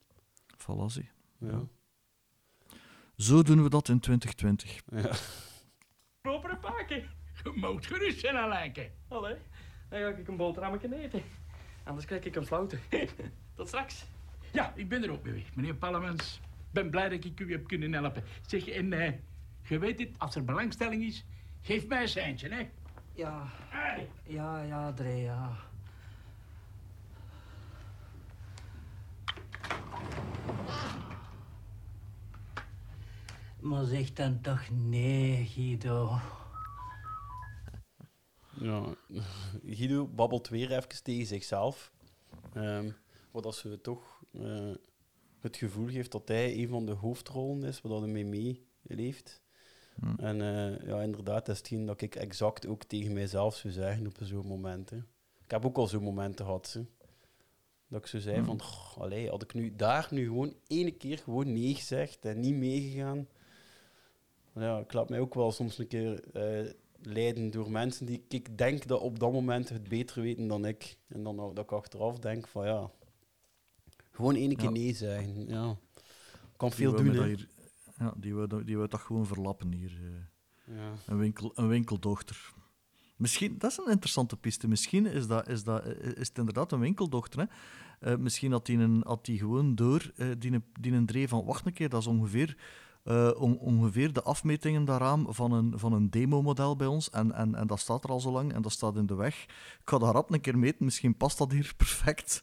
Speaker 2: Voilà, zie.
Speaker 4: Ja.
Speaker 2: Ja. Zo doen we dat in 2020.
Speaker 4: Ja.
Speaker 8: Propere pakken. Je moet gerust zijn, Alijke.
Speaker 7: Allee, dan ga ik een boterhammetje eten. Anders krijg ik een flauwte. Tot straks.
Speaker 8: Ja, ik ben er ook weer, meneer Pallemans. ben blij dat ik u heb kunnen helpen. Zeg, en eh, je weet het, als er belangstelling is, geef mij een seintje, hè.
Speaker 5: Ja,
Speaker 8: Hey.
Speaker 5: ja, ja, Dre, ja. Maar zeg dan toch nee, Guido.
Speaker 4: Ja, Guido babbelt weer even tegen zichzelf. Ehm, wat als ze toch eh, het gevoel geeft dat hij een van de hoofdrollen is, waar dat hij mee meeleeft.
Speaker 2: Hm.
Speaker 4: En eh, ja, inderdaad, dat is hetgeen dat ik exact ook tegen mijzelf zou zeggen op zo'n momenten. Ik heb ook al zo'n momenten gehad. Hè. Dat ik zo zei
Speaker 2: Hm.
Speaker 4: van, "Goh, allee, had ik nu daar nu gewoon ene keer gewoon nee gezegd en niet meegegaan. Ja, ik laat mij ook wel soms een keer eh, leiden door mensen die ik denk dat op dat moment het beter weten dan ik. En dan dat ik achteraf denk van ja, gewoon ene keer
Speaker 2: Ja.
Speaker 4: nee zeggen. Ja. Kan
Speaker 2: Die
Speaker 4: veel doen,
Speaker 2: hier- ja, die wou, die wou dat gewoon verlappen hier. eh.
Speaker 4: Ja.
Speaker 2: Een, winkel, een winkeldochter. Misschien, dat is een interessante piste. Misschien is, dat, is, dat, is het inderdaad een winkeldochter. Hè? Eh, misschien had die, een, had die gewoon door eh, die, een- die een dreef van... Wacht een keer, dat is ongeveer, eh, on- ongeveer de afmetingen daaraan van een, van een demomodel bij ons. En, en, en dat staat er al zo lang en dat staat in de weg. Ik ga dat rap een keer meten. Misschien past dat hier perfect.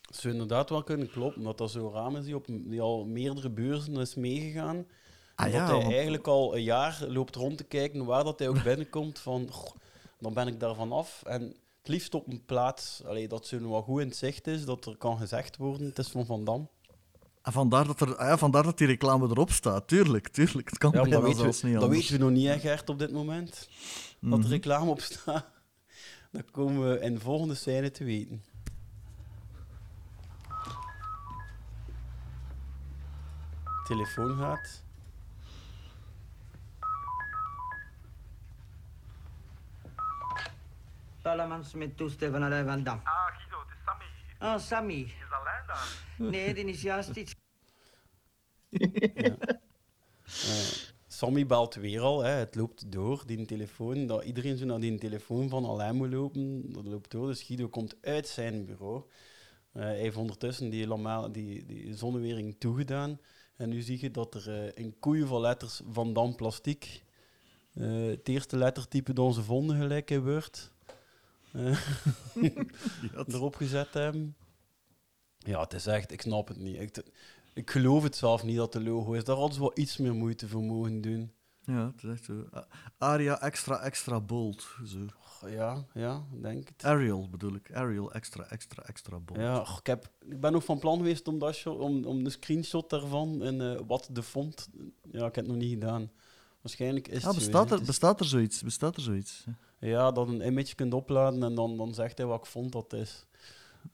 Speaker 4: Het zou inderdaad wel kunnen kloppen, omdat dat zo'n raam is die, op, die al meerdere beurzen is meegegaan.
Speaker 2: Ah
Speaker 4: En
Speaker 2: ja,
Speaker 4: dat hij
Speaker 2: want-
Speaker 4: eigenlijk al een jaar loopt rond te kijken waar dat hij ook binnenkomt. Van, "Goh, dan ben ik daarvan af. En het liefst op een plaats allee, dat zo nog wel goed in het zicht is, dat er kan gezegd worden, het is van Van Dam.
Speaker 2: En vandaar dat, er, ah ja, vandaar dat die reclame erop staat. Tuurlijk, tuurlijk. Het kan
Speaker 4: Ja, dat weten,
Speaker 2: zelfs
Speaker 4: we,
Speaker 2: niet
Speaker 4: dat
Speaker 2: anders.
Speaker 4: weten we nog niet, hè, Gert, op dit moment. Dat
Speaker 2: Mhm.
Speaker 4: er reclame op staat. Dat komen we in de volgende scène te weten. Telefoon gaat.
Speaker 5: Pallemans met toestemming naar Van Dam.
Speaker 9: Ah, is Sammy.
Speaker 5: Ah.
Speaker 9: Is Alain daar?
Speaker 5: Nee, die is juist iets...
Speaker 4: Eh, Sammy belt weer al, hè. het loopt door, die telefoon. Dat iedereen zo naar die telefoon van Alain moet lopen, dat loopt door. Dus Guido komt uit zijn bureau. Eh, hij heeft ondertussen die, lamel, die, die zonnewering toegedaan. En nu zie je dat er eh, in koeien van letters Van Dam Plastiek eh, het eerste lettertype dat ze vonden gelijk in Word eh, erop gezet hebben. Ja, het is echt, ik snap het niet. Ik, ik geloof het zelf niet dat de logo is. Daar hadden ze wel iets meer moeite voor mogen doen.
Speaker 2: Ja, het is echt zo. Aria extra extra bold. Zo.
Speaker 4: Ja, ja, denk het.
Speaker 2: Arial bedoel ik. Arial extra extra extra bold.
Speaker 4: Ja, och, ik, heb, ik ben nog van plan geweest om, dat om, om de screenshot daarvan en eh, wat de font. Ja, ik heb het nog niet gedaan. Waarschijnlijk is het zo,
Speaker 2: bestaat, er,
Speaker 4: Het is-
Speaker 2: bestaat er zoiets? Bestaat er zoiets?
Speaker 4: Ja, dat een image kunt opladen en dan, dan zegt hij wat font dat is.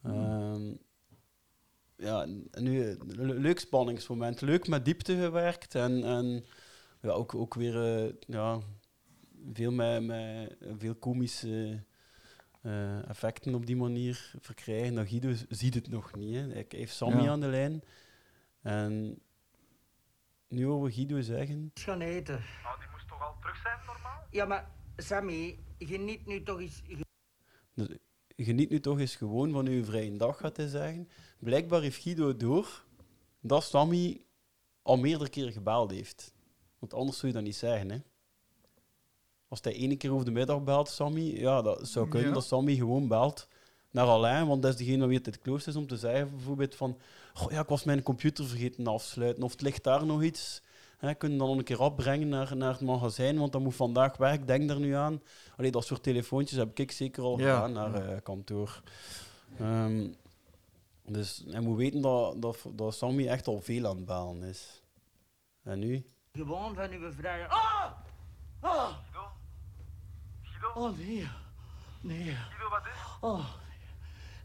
Speaker 4: Ehm, ja, en en nu, le- leuk spanningsmoment. Leuk met diepte gewerkt en, en ja, ook, ook weer eh, ja, veel, met, met, veel komische eh, effecten op die manier verkrijgen. Nou, Guido ziet het nog niet. Hè. Hij heeft Sammy
Speaker 2: Ja.
Speaker 4: aan de lijn. En nu horen we Guido zeggen...
Speaker 5: gaan eten.
Speaker 9: Nou, die moest toch al terug zijn, normaal?
Speaker 5: Ja, maar Sammy, geniet nu toch eens...
Speaker 4: Dus geniet nu toch eens gewoon van uw vrije dag, gaat hij zeggen. Blijkbaar heeft Guido door dat Sammy al meerdere keren gebeld heeft. Want anders zou je dat niet zeggen, hè. Als hij ene keer over de middag belt, Sammy, ja, dat zou kunnen
Speaker 2: Ja.
Speaker 4: dat Sammy gewoon belt naar Alain, want dat is degene wie het het klooster is om te zeggen, bijvoorbeeld van, goh, ja, ik was mijn computer vergeten afsluiten, of het ligt daar nog iets. Hè, kunnen dan nog een keer opbrengen naar, naar het magazijn, want dat moet vandaag werk, denk daar nu aan. Allee, dat soort telefoontjes heb ik zeker al
Speaker 2: Ja.
Speaker 4: gedaan naar eh, kantoor. Ehm, dus hij moet weten dat, dat, dat Sammy echt al veel aan het bellen is. En nu?
Speaker 5: Gewoon van uw vragen. Ah! Ah!
Speaker 9: Guido?
Speaker 5: Oh, nee. Nee.
Speaker 9: Guido, wat is?
Speaker 5: Oh.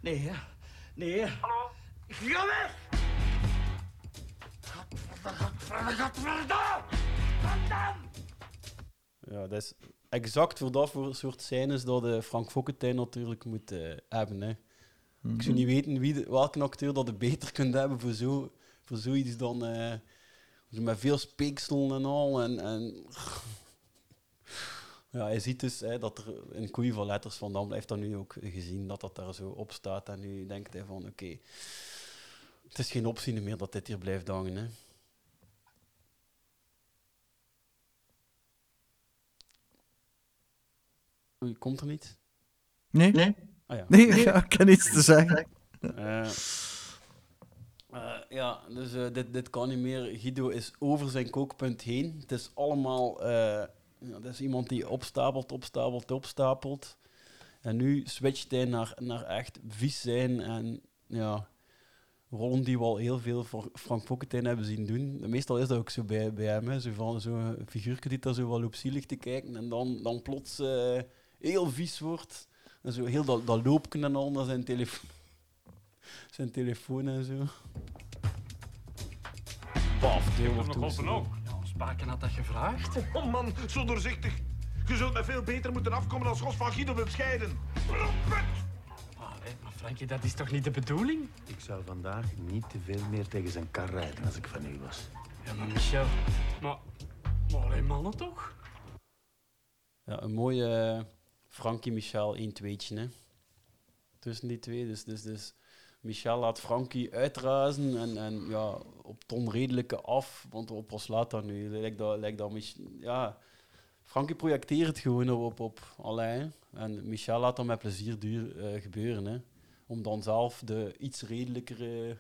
Speaker 5: Nee, hè. Nee.
Speaker 9: Hallo?
Speaker 5: Ga weg!
Speaker 4: Ja, dat is exact voor dat voor soort scènes dat de Frank Fokkentijn natuurlijk moet eh, hebben. Hè. Ik zou niet weten wie de- welke acteur dat je beter kunt hebben voor, zo, voor zoiets dan eh, met veel speeksel en al. En, en ja, je ziet dus hè, dat er een koei van letters van Dam heeft dat nu ook gezien, dat dat daar zo op staat. En nu denkt hij van, oké, het is geen optie meer dat dit hier blijft hangen. Hè. Oei, Komt er niet?
Speaker 2: Nee?
Speaker 5: Nee.
Speaker 4: Ah ja.
Speaker 2: Nee, ja, ik kan iets te zeggen.
Speaker 4: Eh, eh, ja, dus eh, dit, dit kan niet meer. Guido is over zijn kookpunt heen. Het is allemaal... eh ja, het is iemand die opstapelt, opstapelt, opstapelt. En nu switcht hij naar, naar echt vies zijn en ja, rollen die we al heel veel voor Frank Fokkentijn hebben zien doen. Meestal is dat ook zo bij, bij hem, hè. zo van zo'n figuurtje die daar zo wel op zielig te kijken en dan, dan plots eh, heel vies wordt. En zo heel dat, dat loopje en al naar zijn telefoon zijn telefoon en zo. Paf, deel
Speaker 3: nog geholpen ook.
Speaker 7: Ja, ons baken had dat gevraagd.
Speaker 6: Oh man, zo doorzichtig. Je zult me veel beter moeten afkomen als Ros van Guido wilt scheiden. Rompet!
Speaker 7: Allee, maar Frankie, dat is toch niet de bedoeling?
Speaker 1: Ik zou vandaag niet te veel meer tegen zijn kar rijden als ik van u was.
Speaker 7: Ja, maar Michel... Maar... Maar alleen mannen toch?
Speaker 4: Ja, een mooie Frankie Michel 1 2'tje, hè. Tussen die twee. Dus, dus, dus Michel laat Frankie uitrazen en, en ja, op het onredelijke af. Want op wat slaat dat nu? Lijkt dat, lijkt dat ja, Frankie projecteert gewoon op, op, Alain. En Michel laat dat met plezier duur, eh, gebeuren. Hè. Om dan zelf de iets redelijker eh,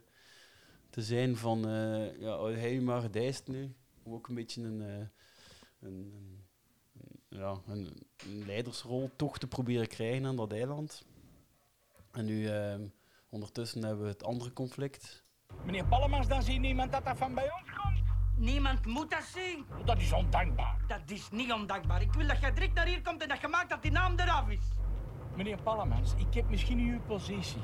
Speaker 4: te zijn van... eh ja, hij maar gedijst nu. Ook een beetje een... eh, een ja, een, een leidersrol toch te proberen krijgen aan dat eiland. En nu, ehm, ondertussen hebben we het andere conflict.
Speaker 8: Meneer Pallemans, dan zie niemand dat dat van bij ons komt.
Speaker 5: Niemand moet dat zien.
Speaker 8: Dat is ondankbaar.
Speaker 5: Dat is niet ondankbaar. Ik wil dat jij direct naar hier komt en dat je maakt dat die naam eraf is.
Speaker 8: Meneer Pallemans, ik heb misschien uw positie.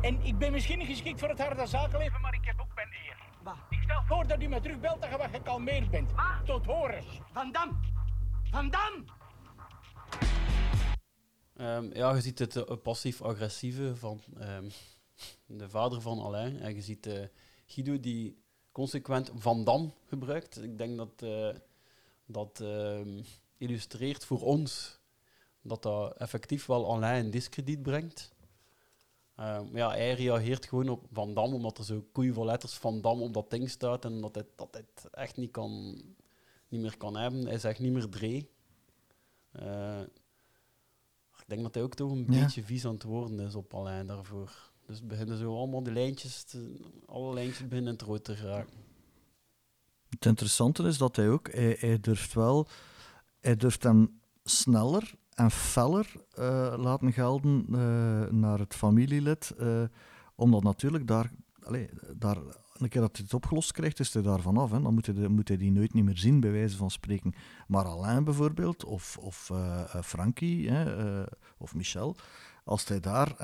Speaker 8: En ik ben misschien niet geschikt voor het harde zakenleven, maar ik heb ook mijn eer.
Speaker 5: Wat?
Speaker 8: Ik stel voor dat u me terugbelt dat je wat gekalmeerd bent. Tot horens.
Speaker 5: Van Dam. Van Dam.
Speaker 4: Ehm, ja, je ziet het eh, passief-agressieve van ehm, de vader van Alain. En je ziet eh, Guido die consequent Van Dam gebruikt. Ik denk dat eh, dat ehm, illustreert voor ons dat dat effectief wel Alain in discrediet brengt. Ja, hij reageert gewoon op Van Dam, omdat er zo koeien letters Van Dam op dat ding staat en dat hij, dat het echt niet, kan, niet meer kan hebben. Hij zegt niet meer Dree. Eh, ik denk dat hij ook toch een
Speaker 2: Ja.
Speaker 4: beetje vies aan het worden is op Alain daarvoor. Dus beginnen zo allemaal die lijntjes, te- alle lijntjes beginnen in het rood te geraken.
Speaker 2: Het interessante is dat hij ook, hij, hij durft wel, hij durft hem sneller en feller eh, laten gelden eh, naar het familielid, omdat natuurlijk daar, allee, daar, een keer dat hij het opgelost krijgt, is hij daar vanaf. Dan moet hij, moet hij die nooit niet meer zien, bij wijze van spreken. Maar Alain bijvoorbeeld, of, of eh, eh, Frankie, hè, eh, of Michel, als hij daar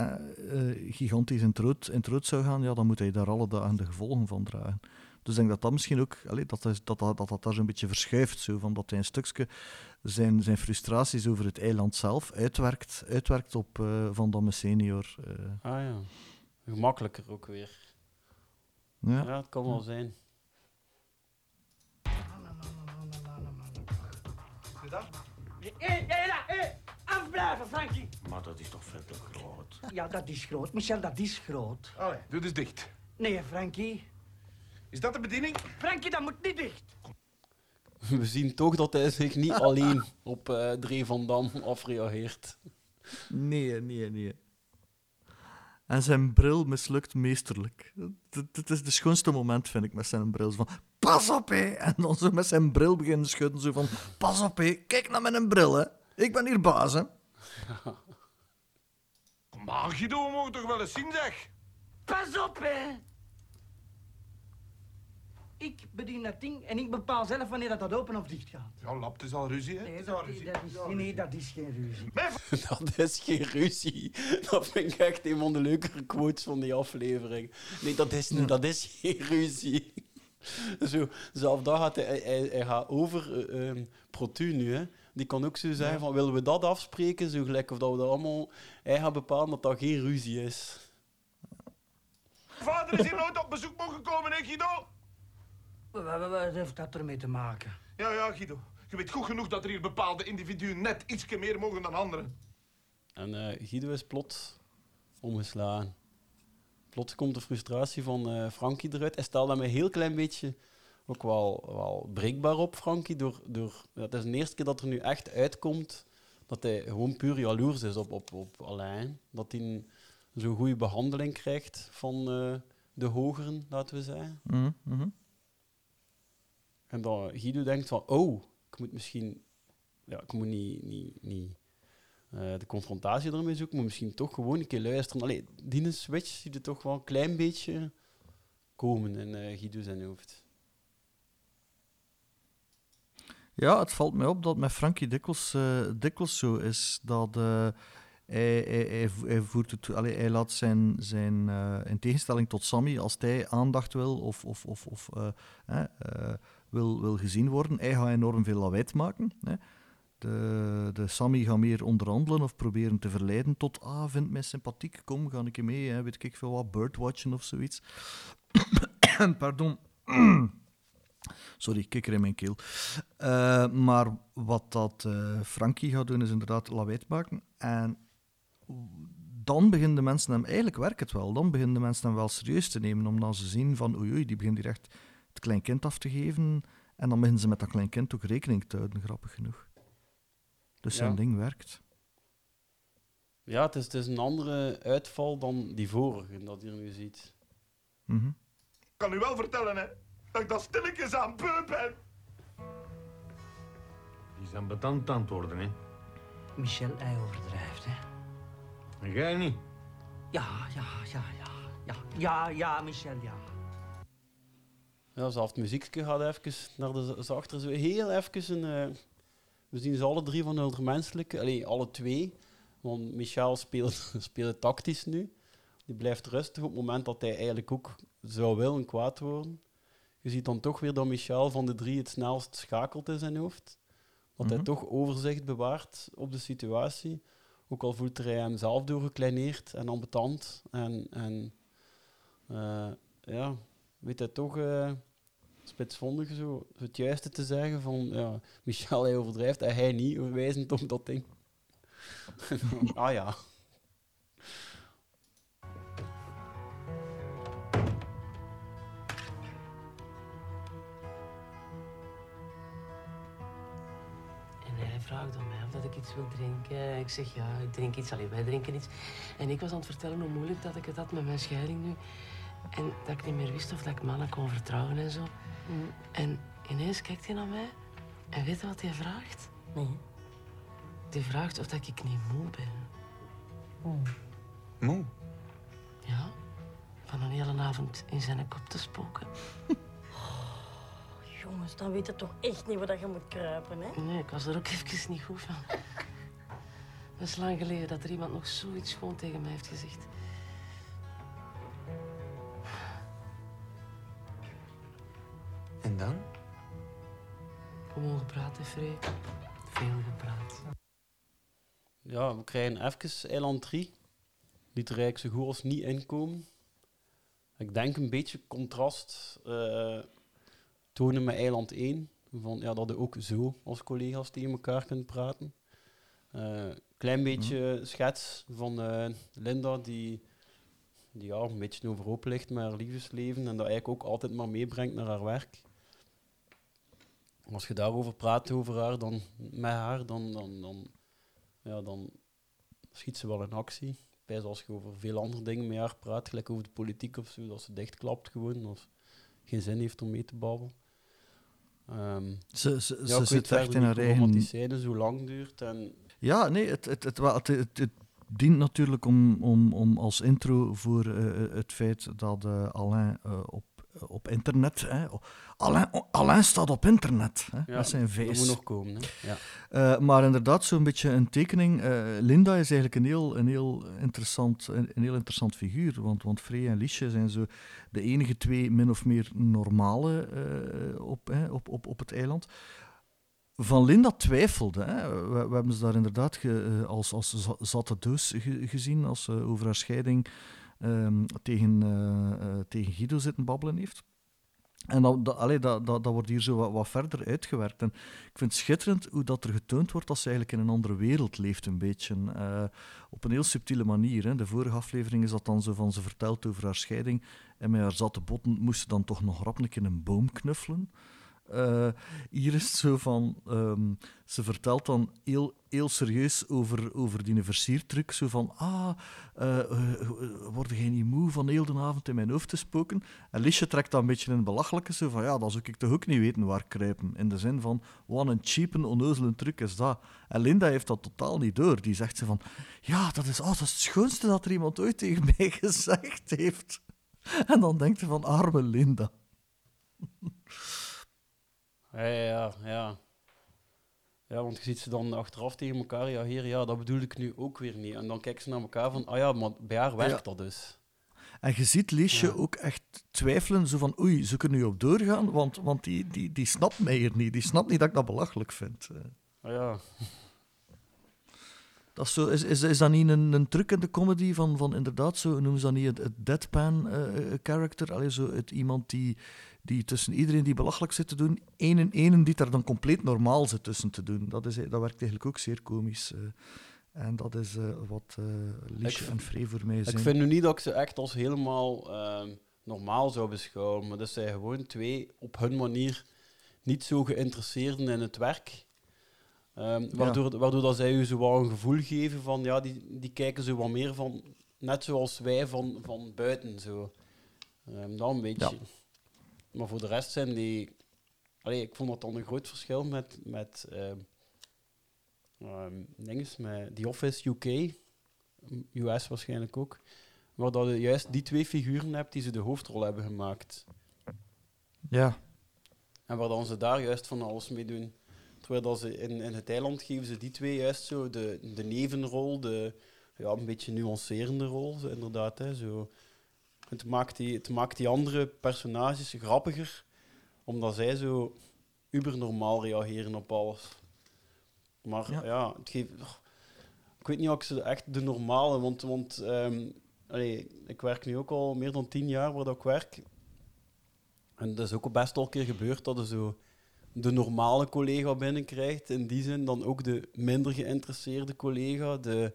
Speaker 2: gigantisch in het, rood, in zou gaan, ja, dan moet hij daar alle dagen de gevolgen van dragen. Dus ik denk dat dat misschien ook, dat, dat, dat, dat dat daar zo'n beetje verschuift, zo, van dat hij een stukje zijn, zijn frustraties over het eiland zelf uitwerkt, uitwerkt op Van Damme senior.
Speaker 4: Ah ja, gemakkelijker ook weer.
Speaker 2: Ja.
Speaker 4: Ja, het kan wel zijn.
Speaker 5: Hé, hé, hé, hé, afblijven, Frankie.
Speaker 1: Maar dat is toch veel te groot.
Speaker 5: Ja, dat is groot. Michel, dat is groot.
Speaker 6: Allee, doe dus dicht.
Speaker 5: Nee, Frankie.
Speaker 6: Is dat de bediening?
Speaker 5: Frankie, dat moet niet dicht.
Speaker 4: We zien toch dat hij zich niet alleen op eh Dree van Dam afreageert.
Speaker 2: Nee, nee, nee. En zijn bril mislukt meesterlijk. Het- is het schoonste moment, vind ik, met zijn bril. Zo van, pas op, hé! En dan zo met zijn bril beginnen schudden. Zo van, pas op, hé! Kijk naar mijn bril, hè! Ik ben hier baas, hè!
Speaker 6: Kom aan, Guido, we mogen toch wel eens zien, zeg.
Speaker 5: Pas op, hè. Ik bedien dat ding en ik bepaal zelf wanneer dat, dat open of dicht gaat.
Speaker 6: Ja, lap, het is al ruzie, hè?
Speaker 5: Nee, dat,
Speaker 6: ruzie.
Speaker 5: dat is, nee, nee, dat is geen ruzie.
Speaker 4: Dat is geen ruzie. Dat vind ik echt een van de leukere quotes van die aflevering. Nee, dat is, dat is geen ruzie. Zo, zelf daar gaat hij, hij, hij gaat over ehm, Protu nu. Hè. Die kan ook zo zeggen van, willen we dat afspreken? Zo gelijk of dat we dat allemaal... Hij gaat bepalen dat dat geen ruzie is.
Speaker 6: Vader is hier nooit op bezoek mogen komen, hè, Guido?
Speaker 5: Wat, wat, wat heeft dat ermee te maken?
Speaker 6: Ja, ja, Guido. Je weet goed genoeg dat er hier bepaalde individuen net ietsje meer mogen dan anderen.
Speaker 4: En eh, Guido is plots omgeslagen. Plots komt de frustratie van eh, Frankie eruit. Hij stelde hem een heel klein beetje ook wel, wel breekbaar op, Frankie. Door, door, het is de eerste keer dat er nu echt uitkomt dat hij gewoon puur jaloers is op, op, op Alain. Dat hij een zo'n goede behandeling krijgt van eh, de hogeren, laten we zeggen.
Speaker 2: Mhm.
Speaker 4: En dan Guido denkt van, oh, ik moet misschien... Ja, ik moet niet, niet, niet eh, de confrontatie ermee zoeken, maar misschien toch gewoon een keer luisteren. Allee, die switch ziet er toch wel een klein beetje komen in eh Guido zijn hoofd.
Speaker 2: Ja, het valt mij op dat met Frankie dikwijls, eh, dikwijls zo is. Dat eh, hij, hij, hij, vo- hij voert het, allee, hij laat zijn, zijn eh, in tegenstelling tot Sammy, als hij aandacht wil of, of, of, of eh, eh, eh, wil, wil gezien worden, hij gaat enorm veel lawaai maken. Hè. De, de Sammy gaat meer onderhandelen of proberen te verleiden tot, ah, vind mij sympathiek, kom, ga ik mee, hè, weet ik veel wat, birdwatchen of zoiets. Pardon. Sorry, kikker in mijn keel. Eh, maar wat dat eh, Frankie gaat doen, is inderdaad lawaai maken. En dan beginnen de mensen hem, eigenlijk werkt het wel, dan beginnen de mensen hem wel serieus te nemen, omdat ze zien van oei, die begint hier echt het klein kind af te geven. En dan beginnen ze met dat klein kind ook rekening te houden, grappig genoeg. Dus zijn
Speaker 4: Ja.
Speaker 2: ding werkt.
Speaker 4: Ja, het is, het is een andere uitval dan die vorige, dat je nu ziet.
Speaker 2: Mhm.
Speaker 6: Ik kan u wel vertellen, hè, dat ik dat stilletjes aan beu ben.
Speaker 3: Die zijn betant aan het worden, hè.
Speaker 5: Michel, hij overdrijft, hè.
Speaker 3: En jij niet.
Speaker 5: Ja, ja, ja, ja. Ja, ja, ja, Michel, ja.
Speaker 4: Ja, zelfs het muziekje gaat even naar de zachter. Zo heel even een... eh, we zien ze alle drie van de menselijke. Allee, alle twee. Want Michel speelt, speelt tactisch nu. Die blijft rustig op het moment dat hij eigenlijk ook zou willen kwaad worden. Je ziet dan toch weer dat Michel van de drie het snelst schakelt in zijn hoofd. Dat hij
Speaker 2: Mhm.
Speaker 4: toch overzicht bewaart op de situatie. Ook al voelt hij hem zelf doorgekleineerd en ambetant. En, en eh, ja, weet hij toch uh, spitsvondig zo, het juiste te zeggen van ja, Michel hij overdrijft en hij niet, verwijzend om dat ding. ah ja.
Speaker 10: en hij vraagt aan mij of dat ik iets wil drinken. Ik zeg ja, ik drink iets, alleen wij drinken iets. En ik was aan het vertellen hoe moeilijk dat ik het had met mijn scheiding nu. En dat ik niet meer wist of dat ik mannen kon vertrouwen en zo. En ineens kijkt hij naar mij en weet je wat hij vraagt?
Speaker 11: Nee.
Speaker 10: Die vraagt of dat ik niet moe ben.
Speaker 11: Moe?
Speaker 10: Ja, van een hele avond in zijn kop te spoken.
Speaker 11: Jongens, dan weet je toch echt niet waar dat je moet kruipen, hè?
Speaker 10: Nee, ik was er ook even niet goed van. Het is lang geleden dat er iemand nog zoiets gewoon tegen mij heeft gezegd. Gepraat, Free. Veel gepraat.
Speaker 4: Ja, we krijgen even eiland 3. Die er eigenlijk zo goed als niet inkomen. Ik denk een beetje contrast eh, tonen met eiland 1. Van, ja, dat je ook zo als collega's tegen elkaar kunt praten. Eh, klein beetje schets van eh, Linda die, die ja, een beetje overhoop ligt met haar liefdesleven en dat eigenlijk ook altijd maar meebrengt naar haar werk. Als je daarover praat over haar, dan, met haar, dan, dan, dan, ja, dan schiet ze wel in actie. Bij als je over veel andere dingen met haar praat, gelijk over de politiek of zo, dat ze dichtklapt gewoon, of geen zin heeft om mee te babbelen. Ehm,
Speaker 2: Ze- ze-
Speaker 4: ja,
Speaker 2: ze zit echt in haar eigen-
Speaker 4: die scène zo lang duurt. En
Speaker 2: Ja, nee, het, het, het, wel, het, het, het dient natuurlijk om, om, om als intro voor eh, het feit dat eh, Alain eh, op, op internet... Hè, Alain, Alain staat op internet, hè,
Speaker 4: Ja,
Speaker 2: met zijn
Speaker 4: dat
Speaker 2: vijs.
Speaker 4: moet nog komen, hè. Ja.
Speaker 2: Eh, maar inderdaad, zo'n beetje een tekening. eh, Linda is eigenlijk een heel, een heel, interessant, een, een heel interessant figuur. Want, want Frey en Liesje zijn zo de enige twee min of meer normale eh, op, hè, op, op, op het eiland. Van Linda twijfelde. Hè. We, we hebben ze daar inderdaad ge- eh, als, als za- zatte doos ge- gezien als ze over haar scheiding ehm, tegen, eh, tegen Guido zitten babbelen heeft. En dat, dat, dat, dat, dat wordt hier zo wat, verder uitgewerkt. En ik vind het schitterend hoe dat er getoond wordt dat ze eigenlijk in een andere wereld leeft, een beetje. eh, op een heel subtiele manier. Hè. De vorige aflevering is dat dan zo van ze vertelt over haar scheiding. En met haar zatte botten moest ze dan toch nog rap keer een boom knuffelen. Eh, hier is het zo van, ehm, ze vertelt dan heel, heel serieus over, over die versiertruc. Zo van, ah, eh, word jij niet moe van heel de avond in mijn hoofd te spoken? En Liesje trekt dan een beetje het belachelijke, zo van, ja, dat zou ik toch ook niet weten waar kruipen. In de zin van, wat een cheap en onnozele truc is dat. En Linda heeft dat totaal niet door. Die zegt ze van, ja, dat is, oh, dat is het schoonste dat er iemand ooit tegen mij gezegd heeft. En dan denkt ze van, arme Linda.
Speaker 4: Ja, ja, ja, ja. Ja, want je ziet ze dan achteraf tegen elkaar reageren. Ja, dat bedoel ik nu ook weer niet. En dan kijken ze naar elkaar van, ah ja, maar bij haar werkt
Speaker 2: Ja.
Speaker 4: dat dus.
Speaker 2: En je ziet Liesje
Speaker 4: Ja.
Speaker 2: ook echt twijfelen, zo van oei, ik er nu op doorgaan? Want, want die, die, die snapt mij hier niet. Die snapt niet dat ik dat belachelijk vind. Eh,
Speaker 4: Ah ja.
Speaker 2: Dat is, zo, is, is, is dat niet een, een truc in de comedy van, van inderdaad zo, noemen ze dat niet het, het deadpan eh, character? Allee, zo het iemand die, die tussen iedereen die belachelijk zit te doen, één en één die daar dan compleet normaal zit tussen te doen. Dat, is, dat werkt eigenlijk ook zeer komisch. eh. en dat is eh, wat Liesje
Speaker 4: Ik-
Speaker 2: en Frey voor mij zijn.
Speaker 4: Ik vind nu niet dat ik ze echt als helemaal ehm, normaal zou beschouwen, maar dat zijn gewoon twee op hun manier niet zo geïnteresseerden in het werk. Ehm, waardoor, waardoor dat zij u zo wel een gevoel geven van, ja, die, die kijken zo wat meer van, net zoals wij van, van buiten. Zo. Ehm, dat een beetje. Maar voor de rest zijn die... Allee, ik vond dat dan een groot verschil met, met ehm, dinges, met The Office UK, US waarschijnlijk ook, waar dat je juist die twee figuren hebt die ze de hoofdrol hebben gemaakt.
Speaker 2: Ja.
Speaker 4: En waar dan ze daar juist van alles mee doen. Terwijl dat ze in, in het eiland geven ze die twee juist zo de, de nevenrol, de ja, een beetje nuancerende rol, inderdaad. Hè, zo. Het, maakt die, het maakt die andere personages grappiger, omdat zij zo ubernormaal reageren op alles. Maar ja,
Speaker 2: Ja.
Speaker 4: het geeft... Ik weet niet of ik ze echt de normale, want, want allee, ik werk nu ook al meer dan tien jaar waar dat ik werk. En dat is ook best wel een keer gebeurd dat je zo de normale collega binnenkrijgt. In die zin dan ook de minder geïnteresseerde collega. De,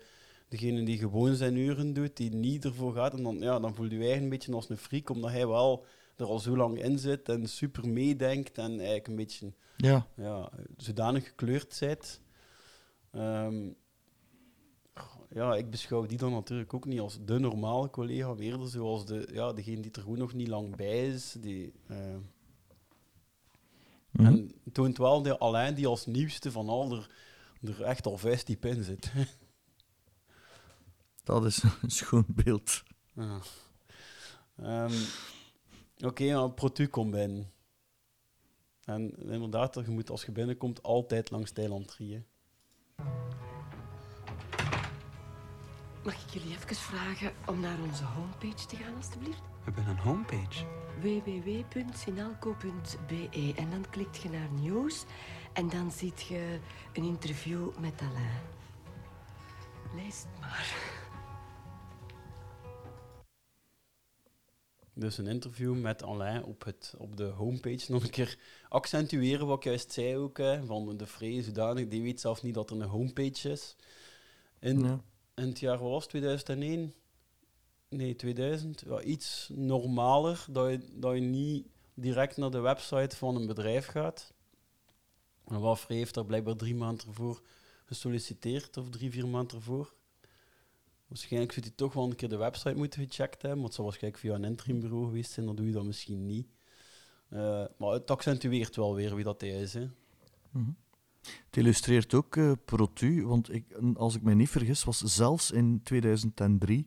Speaker 4: degene die gewoon zijn uren doet, die niet ervoor gaat. En dan, ja, dan voel je je eigen een beetje als een freak, omdat hij wel er al zo lang in zit en super meedenkt en eigenlijk een beetje
Speaker 2: Ja.
Speaker 4: Ja, zodanig gekleurd bent. Ehm, ja, ik beschouw die dan natuurlijk ook niet als de normale collega, eerder zoals de, ja, degene die er gewoon nog niet lang bij is. Die,
Speaker 2: Mhm.
Speaker 4: En toont wel de Alain die als nieuwste van al er, er echt al vijf diep in zit.
Speaker 2: Dat is een schoon beeld.
Speaker 4: Ja. Ehm, Oké, okay, Protu komt binnen. En inderdaad, je moet als je binnenkomt altijd langs Thailand 3.
Speaker 10: Mag ik jullie even vragen om naar onze homepage te gaan, alstublieft?
Speaker 12: We hebben een homepage.
Speaker 10: www.sinalco.be en dan klikt je naar nieuws en dan ziet je een interview met Alain. Lees het maar.
Speaker 4: Dus een interview met Alain op, het, op de homepage. Nog een keer accentueren wat ik juist zei ook. Hè, van de vrees zodanig, die weet zelf niet dat er een homepage is. In,
Speaker 2: Ja.
Speaker 4: in het jaar wat was het, 2001? Nee, 2000. Ja, iets normaler, dat je, dat je niet direct naar de website van een bedrijf gaat. En Wafre heeft daar blijkbaar drie maanden ervoor gesolliciteerd, of drie, vier maanden ervoor. Waarschijnlijk zou hij toch wel een keer de website moeten gecheckt hebben, want het zal waarschijnlijk via een interimbureau geweest zijn, dan doe je dat misschien niet. Eh, maar het accentueert wel weer wie dat hij is. Hè.
Speaker 2: Mhm. Het illustreert ook eh, Protu, want ik, als ik me niet vergis, was zelfs in 2003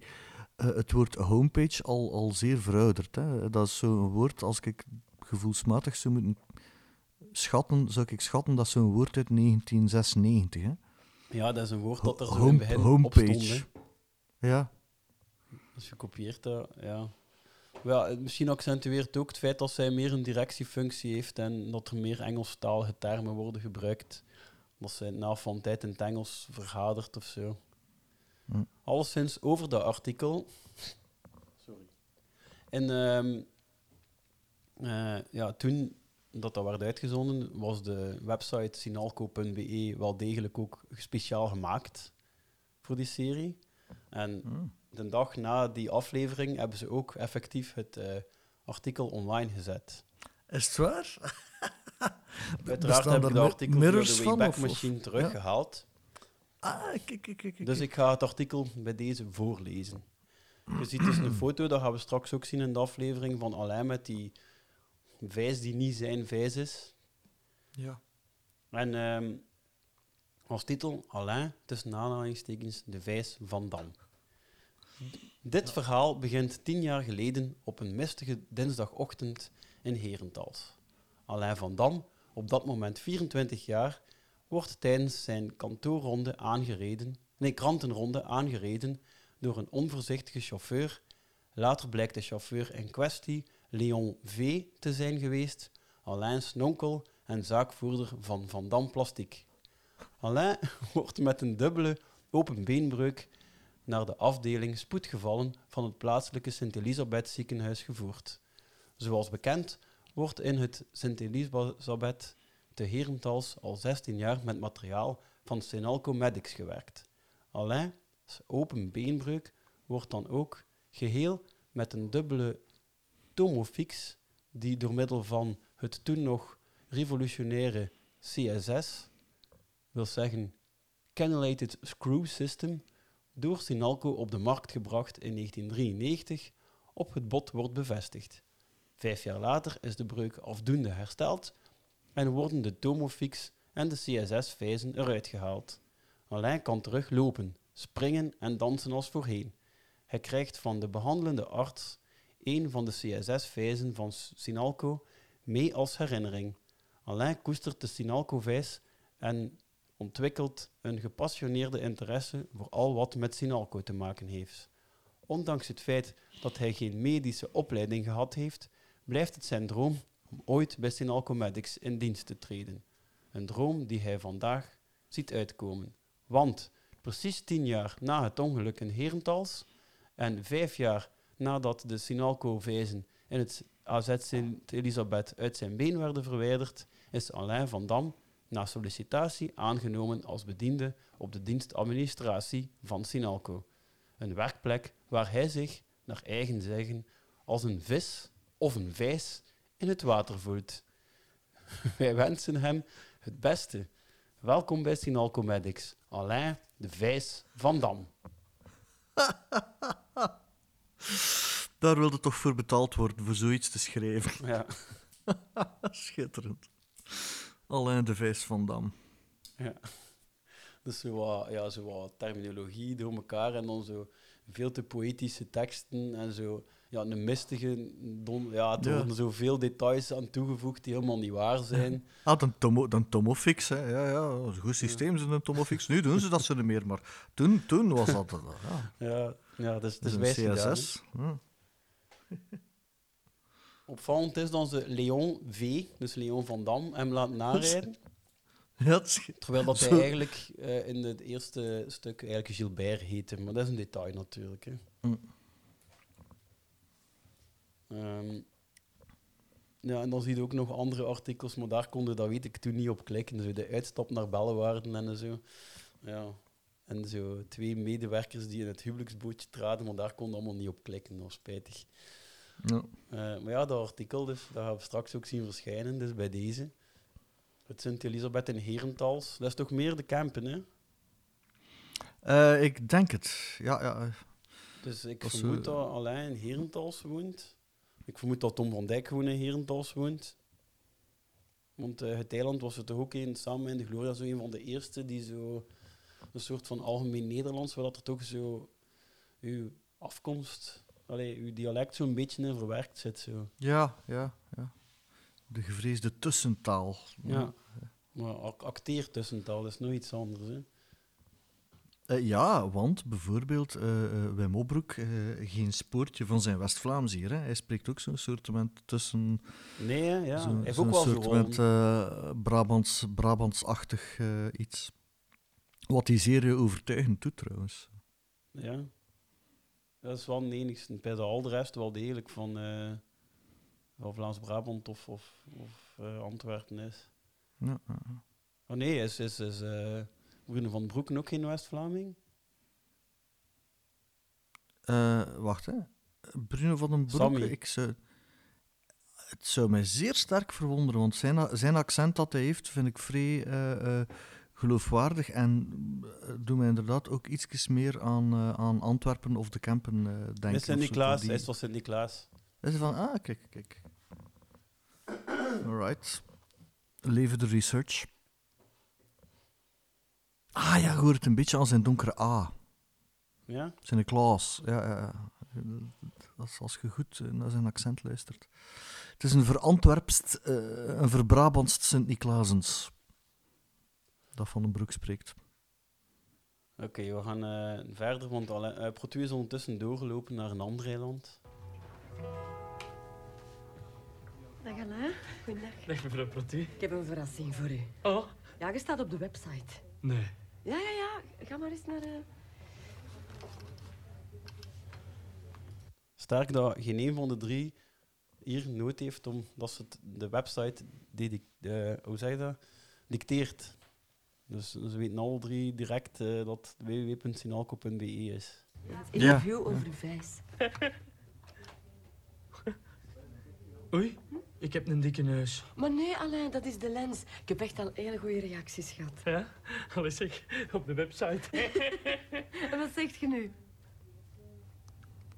Speaker 2: eh, het woord homepage al, al zeer verouderd. Hè. Dat is zo'n woord, als ik gevoelsmatig zou moeten schatten, zou ik schatten dat zo'n woord uit 1996. Hè.
Speaker 4: Ja, dat is een woord dat er zo in begin
Speaker 2: homepage. Ja,
Speaker 4: Dus je kopieert dat, ja. Ja, misschien accentueert ook het feit dat zij meer een directiefunctie heeft en dat er meer Engelstalige termen worden gebruikt. Dat zij na van tijd in het Engels vergadert of zo.
Speaker 2: Hm.
Speaker 4: Alleszins over dat artikel. Sorry. En ehm, eh, ja, toen dat dat werd uitgezonden, was de website sinalco.be wel degelijk ook speciaal gemaakt voor die serie. En
Speaker 2: Hmm.
Speaker 4: de dag na die aflevering hebben ze ook effectief het eh, artikel online gezet.
Speaker 2: is het waar?
Speaker 4: Uiteraard heb ik de
Speaker 2: mi-
Speaker 4: artikel via
Speaker 2: mirrors
Speaker 4: de Wayback
Speaker 2: of-
Speaker 4: Machine
Speaker 2: ja?
Speaker 4: teruggehaald.
Speaker 2: Ah, kijk, kijk, kijk. kijk.
Speaker 4: Dus ik ga het artikel bij deze voorlezen. Je ziet dus een foto, dat gaan we straks ook zien in de aflevering, van Alain met die vijs die niet zijn vijs is.
Speaker 2: Ja.
Speaker 4: En ehm, als titel Alain, tussen aanhalingstekens, de vijs van Dam. Dit verhaal begint tien jaar geleden op een mistige dinsdagochtend in Herentals. Alain van Dam, op dat moment 24 jaar, wordt tijdens zijn kantoorronde aangereden, nee, krantenronde aangereden door een onvoorzichtige chauffeur. Later blijkt de chauffeur in kwestie Leon V. te zijn geweest, Alain's nonkel en zaakvoerder van Van Dam Plastiek. Alain wordt met een dubbele open beenbreuk naar de afdeling spoedgevallen van het plaatselijke Sint-Elisabeth ziekenhuis gevoerd. Zoals bekend wordt in het Sint-Elisabeth te Herentals al 16 jaar met materiaal van Senalco Medics gewerkt. Alain's open beenbreuk wordt dan ook geheel met een dubbele tomofix die door middel van het toen nog revolutionaire CSS, wil zeggen Cannulated Screw System, door Sinalco op de markt gebracht in 1993, op het bot wordt bevestigd. Vijf jaar later is de breuk afdoende hersteld en worden de Tomofix en de CSS-vijzen eruit gehaald. Alain kan terug lopen, springen en dansen als voorheen. Hij krijgt van de behandelende arts een van de CSS-vijzen van Sinalco mee als herinnering. Alain koestert de Sinalco-vijs en ontwikkelt een gepassioneerde interesse voor al wat met Sinalco te maken heeft. Ondanks het feit dat hij geen medische opleiding gehad heeft, blijft het zijn droom om ooit bij Sinalco Medics in dienst te treden. Een droom die hij vandaag ziet uitkomen. Want precies tien jaar na het ongeluk in Herentals en vijf jaar nadat de Sinalco-vijzen in het AZ Sint-Elisabeth uit zijn been werden verwijderd, is Alain van Dam na sollicitatie aangenomen als bediende op de dienstadministratie van Sinalco. Een werkplek waar hij zich, naar eigen zeggen, als een vis of een vijs in het water voelt. Wij wensen hem het beste. Welkom bij Sinalco Medics. Alain de Vijs van Dam.
Speaker 2: Daar wilde toch voor betaald worden, voor zoiets te schrijven.
Speaker 4: Ja.
Speaker 2: Schitterend. Alain de Vijs van Dam.
Speaker 4: Ja. Dus zo wat, ja, zo wat terminologie door elkaar en dan zo veel te poëtische teksten en zo ja, een mistige... Don, ja, er
Speaker 2: Ja.
Speaker 4: worden zoveel details aan toegevoegd die helemaal niet waar zijn.
Speaker 2: Ah, dan, tomo, dan Tomofix, hè. Ja, ja, is een goed systeem, zo'n Tomofix. Nu doen ze dat ze niet meer, maar toen, toen was dat... eh, Ja,
Speaker 4: Ja, ja dus,
Speaker 2: dat
Speaker 4: dus
Speaker 2: is een CSS. Ja.
Speaker 4: Opvallend is dan ze Leon V, dus Leon van Dam, hem laat narijden. Terwijl dat hij eigenlijk eh, in het eerste stuk eigenlijk Gilbert heette. Maar dat is een detail natuurlijk. Hè.
Speaker 2: Mm.
Speaker 4: Ehm, ja, en dan zie je ook nog andere artikels, maar daar konden dat weet ik toen niet op klikken. Zo de uitstap naar Bellewaarden en zo. Ja. En zo twee medewerkers die in het huwelijksbootje traden, maar daar konden allemaal niet op klikken. Dat was spijtig.
Speaker 2: Ja.
Speaker 4: Eh, maar ja, dat artikel, dus, dat gaan we straks ook zien verschijnen, dus bij deze. Het Sint-Elisabeth in Herentals. Dat is toch meer de Kempen, hè?
Speaker 2: Eh, ik denk het. Ja, ja.
Speaker 4: Dus ik vermoed
Speaker 2: eh,
Speaker 4: dat Alain in Herentals woont. Ik vermoed dat Tom van Dijk gewoon in Herentals woont. Want het eiland was er toch ook een, samen in de Gloria, zo een van de eerste die zo een soort van algemeen Nederlands, waar dat er toch zo uw afkomst, allee, uw dialect zo'n beetje in verwerkt zit. Zo.
Speaker 2: Ja, ja, ja. De gevreesde tussentaal.
Speaker 4: Ja. Maar ac- acteertussentaal is nog iets anders. Hè?
Speaker 2: Eh, ja, want bijvoorbeeld eh, Wim Opbroek, eh, geen spoortje van zijn West-Vlaams hier. Hè. Hij spreekt ook zo'n soort tussen...
Speaker 4: Nee, hè, ja. Hij heeft ook wel
Speaker 2: soort met, Brabants, Brabantsachtig iets. Wat hij zeer overtuigend doet, trouwens.
Speaker 4: Ja. Dat is wel het enigste. Bij de al de rest wel degelijk van, van Vlaams-Brabant of, of, of eh, Antwerpen is.
Speaker 2: Ja.
Speaker 4: Oh nee, is, is, is eh, Bruno van Broeken ook geen West-Vlaming?
Speaker 2: Wacht, hè. Bruno van den Broek,
Speaker 4: Sammy.
Speaker 2: ik zou... Het zou mij zeer sterk verwonderen, want zijn, zijn accent dat hij heeft, vind ik vrij geloofwaardig en uh, doet mij inderdaad ook iets meer aan, uh, aan Antwerpen of de Kempen uh, denken.
Speaker 4: Is Sint-Niklaas, hij is van Sint-Niklaas.
Speaker 2: Is van, ah, kijk, kijk. Alright. Leven de research. Ah ja, je hoort het een beetje aan zijn donkere A.
Speaker 4: Ja?
Speaker 2: Zijn Klaas. Ja, ja, ja. Dat is als je goed eh, naar zijn accent luistert. Het is een verantwerpst, uh, een verbrabantst Sint-Niklaasens. Dat Van den Broek spreekt.
Speaker 4: Oké, okay, we gaan uh, verder, want uh, Protu is ondertussen doorgelopen naar een ander eiland.
Speaker 12: Dag Alain, goedendag.
Speaker 7: Dag mevrouw Protu.
Speaker 12: Ik heb een verrassing voor u.
Speaker 7: Oh?
Speaker 12: Ja, je staat op de website.
Speaker 7: Nee.
Speaker 12: Ja, ja, ja. Ga maar eens naar... Uh...
Speaker 4: Sterk dat geen een van de drie hier nood heeft omdat ze de website dedic- uh, hoe zeg je dat? dicteert. Dus ze weten alle drie direct uh, dat www.sinalco.be is.
Speaker 12: Het interview ja. over de vijs.
Speaker 7: Oei, ik heb een dikke neus.
Speaker 12: Maar nee, Alain, dat is de lens. Ik heb echt al hele goede reacties gehad.
Speaker 7: Ja? Allee zeg, op de website.
Speaker 12: en wat zegt je nu?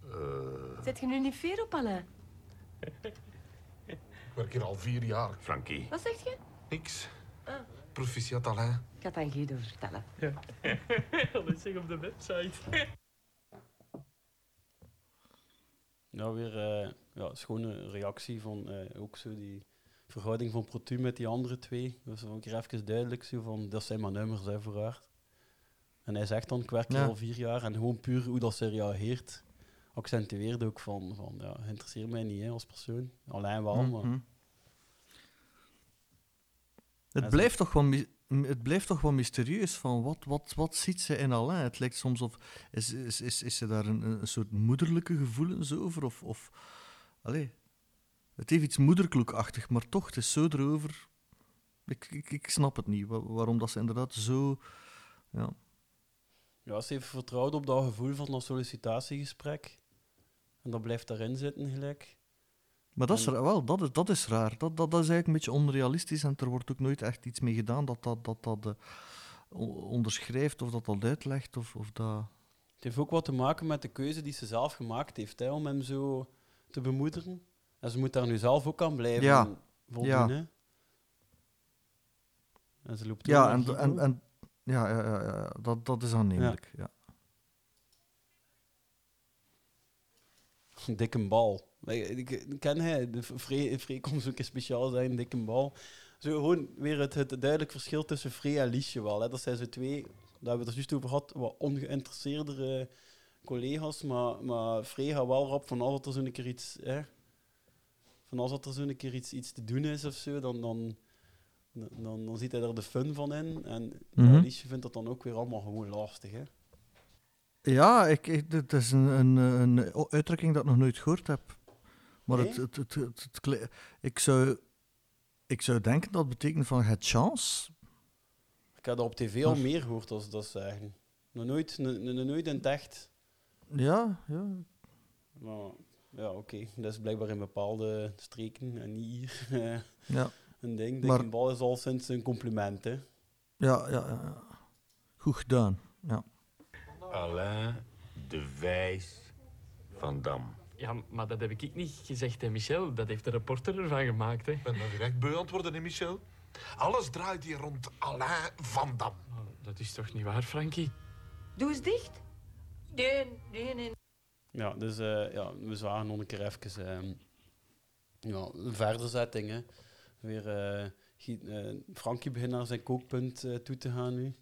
Speaker 6: Uh...
Speaker 12: Zet je nu niet veer op, Alain?
Speaker 6: Ik werk hier al vier jaar.
Speaker 3: Frankie.
Speaker 12: Wat zegt je?
Speaker 6: Niks.
Speaker 12: Ah.
Speaker 6: Proficiat Alain.
Speaker 12: Ik ga het aan Guido vertellen.
Speaker 7: Ja. Allee zeg, op de website.
Speaker 4: Nou, weer uh, ja, schone reactie van uh, ook zo die verhouding van Protu met die andere twee. Dus ook hier even duidelijk zo van, dat zijn maar nummers hè, vooruit. En hij zegt dan, ik werk hier
Speaker 2: Ja.
Speaker 4: al vier jaar en gewoon puur hoe dat ze reageert, accentueerde ook van, van ja, interesseert mij niet hè, als persoon. Alleen wel, maar...
Speaker 2: Het blijft, toch wel het blijft toch wel mysterieus van wat, wat, wat ziet ze in Alain? Het lijkt soms of... Is, is, is, is ze daar een, een soort moederlijke gevoelens over? Of, of, allee, het heeft iets moederkloekachtig, maar toch, het is zo erover... Ik, ik, ik snap het niet, wa- waarom dat ze inderdaad zo... Ja.
Speaker 4: Ja, ze heeft vertrouwd op dat gevoel van dat sollicitatiegesprek. En dat blijft daarin zitten gelijk.
Speaker 2: Maar dat is, wel, dat is, dat is raar. Dat, dat, dat is eigenlijk een beetje onrealistisch en er wordt ook nooit echt iets mee gedaan dat dat, dat, dat o- onderschrijft of dat dat uitlegt. Of, of dat...
Speaker 4: Het heeft ook wat te maken met de keuze die ze zelf gemaakt heeft, hè, om hem zo te bemoederen. En ze moet daar nu zelf ook aan blijven
Speaker 2: Ja.
Speaker 4: voldoen.
Speaker 2: Ja.
Speaker 4: Hè. En ze loopt
Speaker 2: Ja, en, en,
Speaker 4: Guido.
Speaker 2: en ja, ja, ja, ja, dat, dat is aannemelijk. Ja.
Speaker 4: Een dikke bal. Ik, ken hij, de Free, zo een keer speciaal zijn, dikke bal. Zo gewoon weer het, het duidelijk verschil tussen Free en Liesje wel. Hè. Dat zijn zo twee, daar hebben we het er juist over gehad, wat ongeïnteresseerdere collega's. Maar, maar Free gaat wel rap van als er zo'n keer iets... Hè, van als er zo'n keer iets, iets te doen is of zo, dan, dan, dan, dan, ziet hij er de fun van in. En ja,
Speaker 2: Mhm.
Speaker 4: Liesje vindt dat dan ook weer allemaal gewoon lastig. Hè.
Speaker 2: Ja, ik, ik, dit is een, een, een uitdrukking dat ik nog nooit gehoord heb. Maar het,
Speaker 4: Nee?
Speaker 2: het, het, het, het kle- ik, zou, ik zou denken dat het betekent van het chance.
Speaker 4: Ik heb dat op tv al
Speaker 2: Maar-
Speaker 4: meer gehoord als dat zeggen. Nog nooit, nog- nog nooit in het echt.
Speaker 2: Ja, ja.
Speaker 4: Maar ja, oké. Dat is blijkbaar in bepaalde streken en niet hier.
Speaker 2: Ja.
Speaker 4: Een ding.
Speaker 2: Maar-
Speaker 4: Dikke bal is al sinds een compliment, hè.
Speaker 2: Ja, ja, ja, ja. Goed gedaan. Ja.
Speaker 1: Alain de Wijs van Dam.
Speaker 7: Ja, maar dat heb ik niet gezegd, hè, Michel. Dat heeft de reporter ervan gemaakt, hè.
Speaker 6: Ik ben dan direct beu antwoorden, hè, Michel? Alles draait hier rond Alain van Dam.
Speaker 7: Dat is toch niet waar, Frankie?
Speaker 12: Doe eens dicht.
Speaker 5: Nee, nee, nee.
Speaker 4: Ja, dus eh, ja, we zagen nog een keer even ehm, ja, een verderzetting. Hè. Weer, eh, eh, Frankie begint naar zijn kookpunt toe te gaan nu.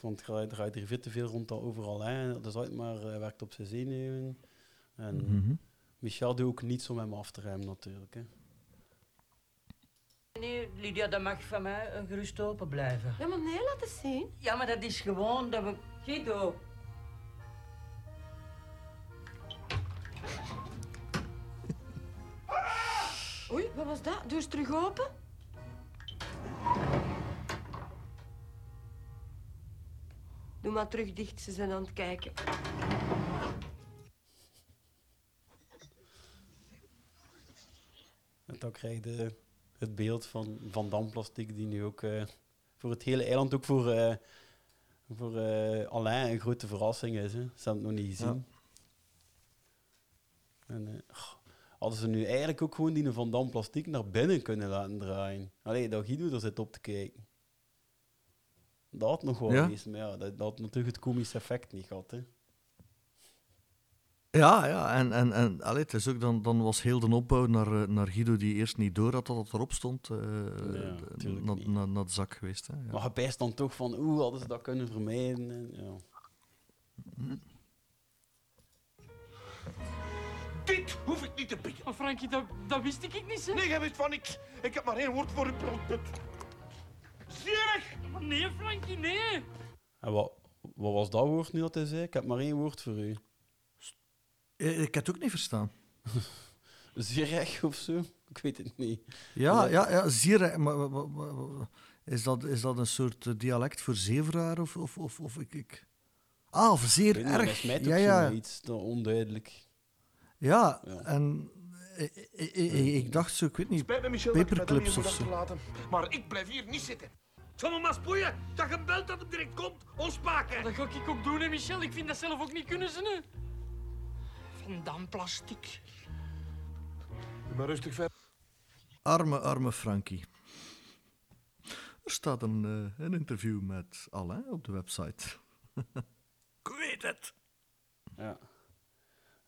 Speaker 4: Want het draait- veel te veel rond dat overal. Hè. Dat is altijd maar werkt op zijn zenuwen. En
Speaker 2: Mhm.
Speaker 4: Michel doet ook niets om hem af te ruimen, natuurlijk. Hè.
Speaker 5: Nee, Lydia, dat mag van mij een gerust open blijven.
Speaker 12: Ja, maar nee, laat eens zien.
Speaker 5: Ja, maar dat is gewoon dat we...
Speaker 12: Guido. Oei, wat was dat? Doe eens terug open. Doe maar terug dicht, ze zijn aan het kijken.
Speaker 4: En dan krijg je het beeld van Van Dam Plastic, die nu ook eh, voor het hele eiland, ook voor, eh, voor eh, Alain, een grote verrassing is. Hè. Ze hebben het nog niet gezien. En, hadden ze nu eigenlijk ook gewoon die Van Dam Plastic naar binnen kunnen laten draaien. Allee, dat Guido er zit op te kijken. Dat had nog wel
Speaker 2: Ja?
Speaker 4: geweest, maar ja, dat, dat had natuurlijk het komische effect niet gehad. Hè.
Speaker 2: Ja, ja, en, en, en allee, het is ook dan, dan was heel de opbouw naar, eh, naar Guido, die eerst niet door had dat het erop stond, eh,
Speaker 4: Ja,
Speaker 2: d- naar, de zak geweest. Hè, ja.
Speaker 4: Maar je pijst dan toch van, oeh, hadden ze dat kunnen vermijden? En, ja.
Speaker 6: Dit hoef ik niet te pikken.
Speaker 7: Maar Frankie, dat, dat wist ik niet, hè.
Speaker 6: Nee, jij weet van niks. Ik heb maar één woord voor u broodput. Zierig!
Speaker 7: Nee, Frankie, nee.
Speaker 4: En wat, wat was dat woord nu dat hij zei? Ik heb maar één woord voor u.
Speaker 2: Eh, Ik heb het ook niet verstaan.
Speaker 4: Zierech of zo? Ik weet het niet.
Speaker 2: Ja, ja, ja zeer. Maar, wa- is, dat, is dat een soort eh, dialect voor zeeveraar? Of, of, of, of ik, ik... Ah, of zeer
Speaker 4: Ik niet,
Speaker 2: erg.
Speaker 4: is mij toch
Speaker 2: Ja,
Speaker 4: zo
Speaker 2: ja.
Speaker 4: iets te onduidelijk.
Speaker 2: Ja,
Speaker 4: Ja.
Speaker 2: en ik, ik, ik- ik dacht zo, ik weet niet,
Speaker 6: Spijt me, Michel, dat ik je met hem
Speaker 2: paperclips of zo.
Speaker 6: Maar ik blijf hier niet zitten. Het zal me maar spoeien dat je belt dat hem direct komt. Ons maken.
Speaker 7: Dat ga ik ook doen, hè, Michel. Ik vind dat zelf ook niet kunnen, ze, hè. Van Plastic.
Speaker 6: Doe maar rustig verder.
Speaker 2: Arme, arme Frankie. Er staat een, eh, een interview met Alain op de website. ik weet het.
Speaker 4: Ja.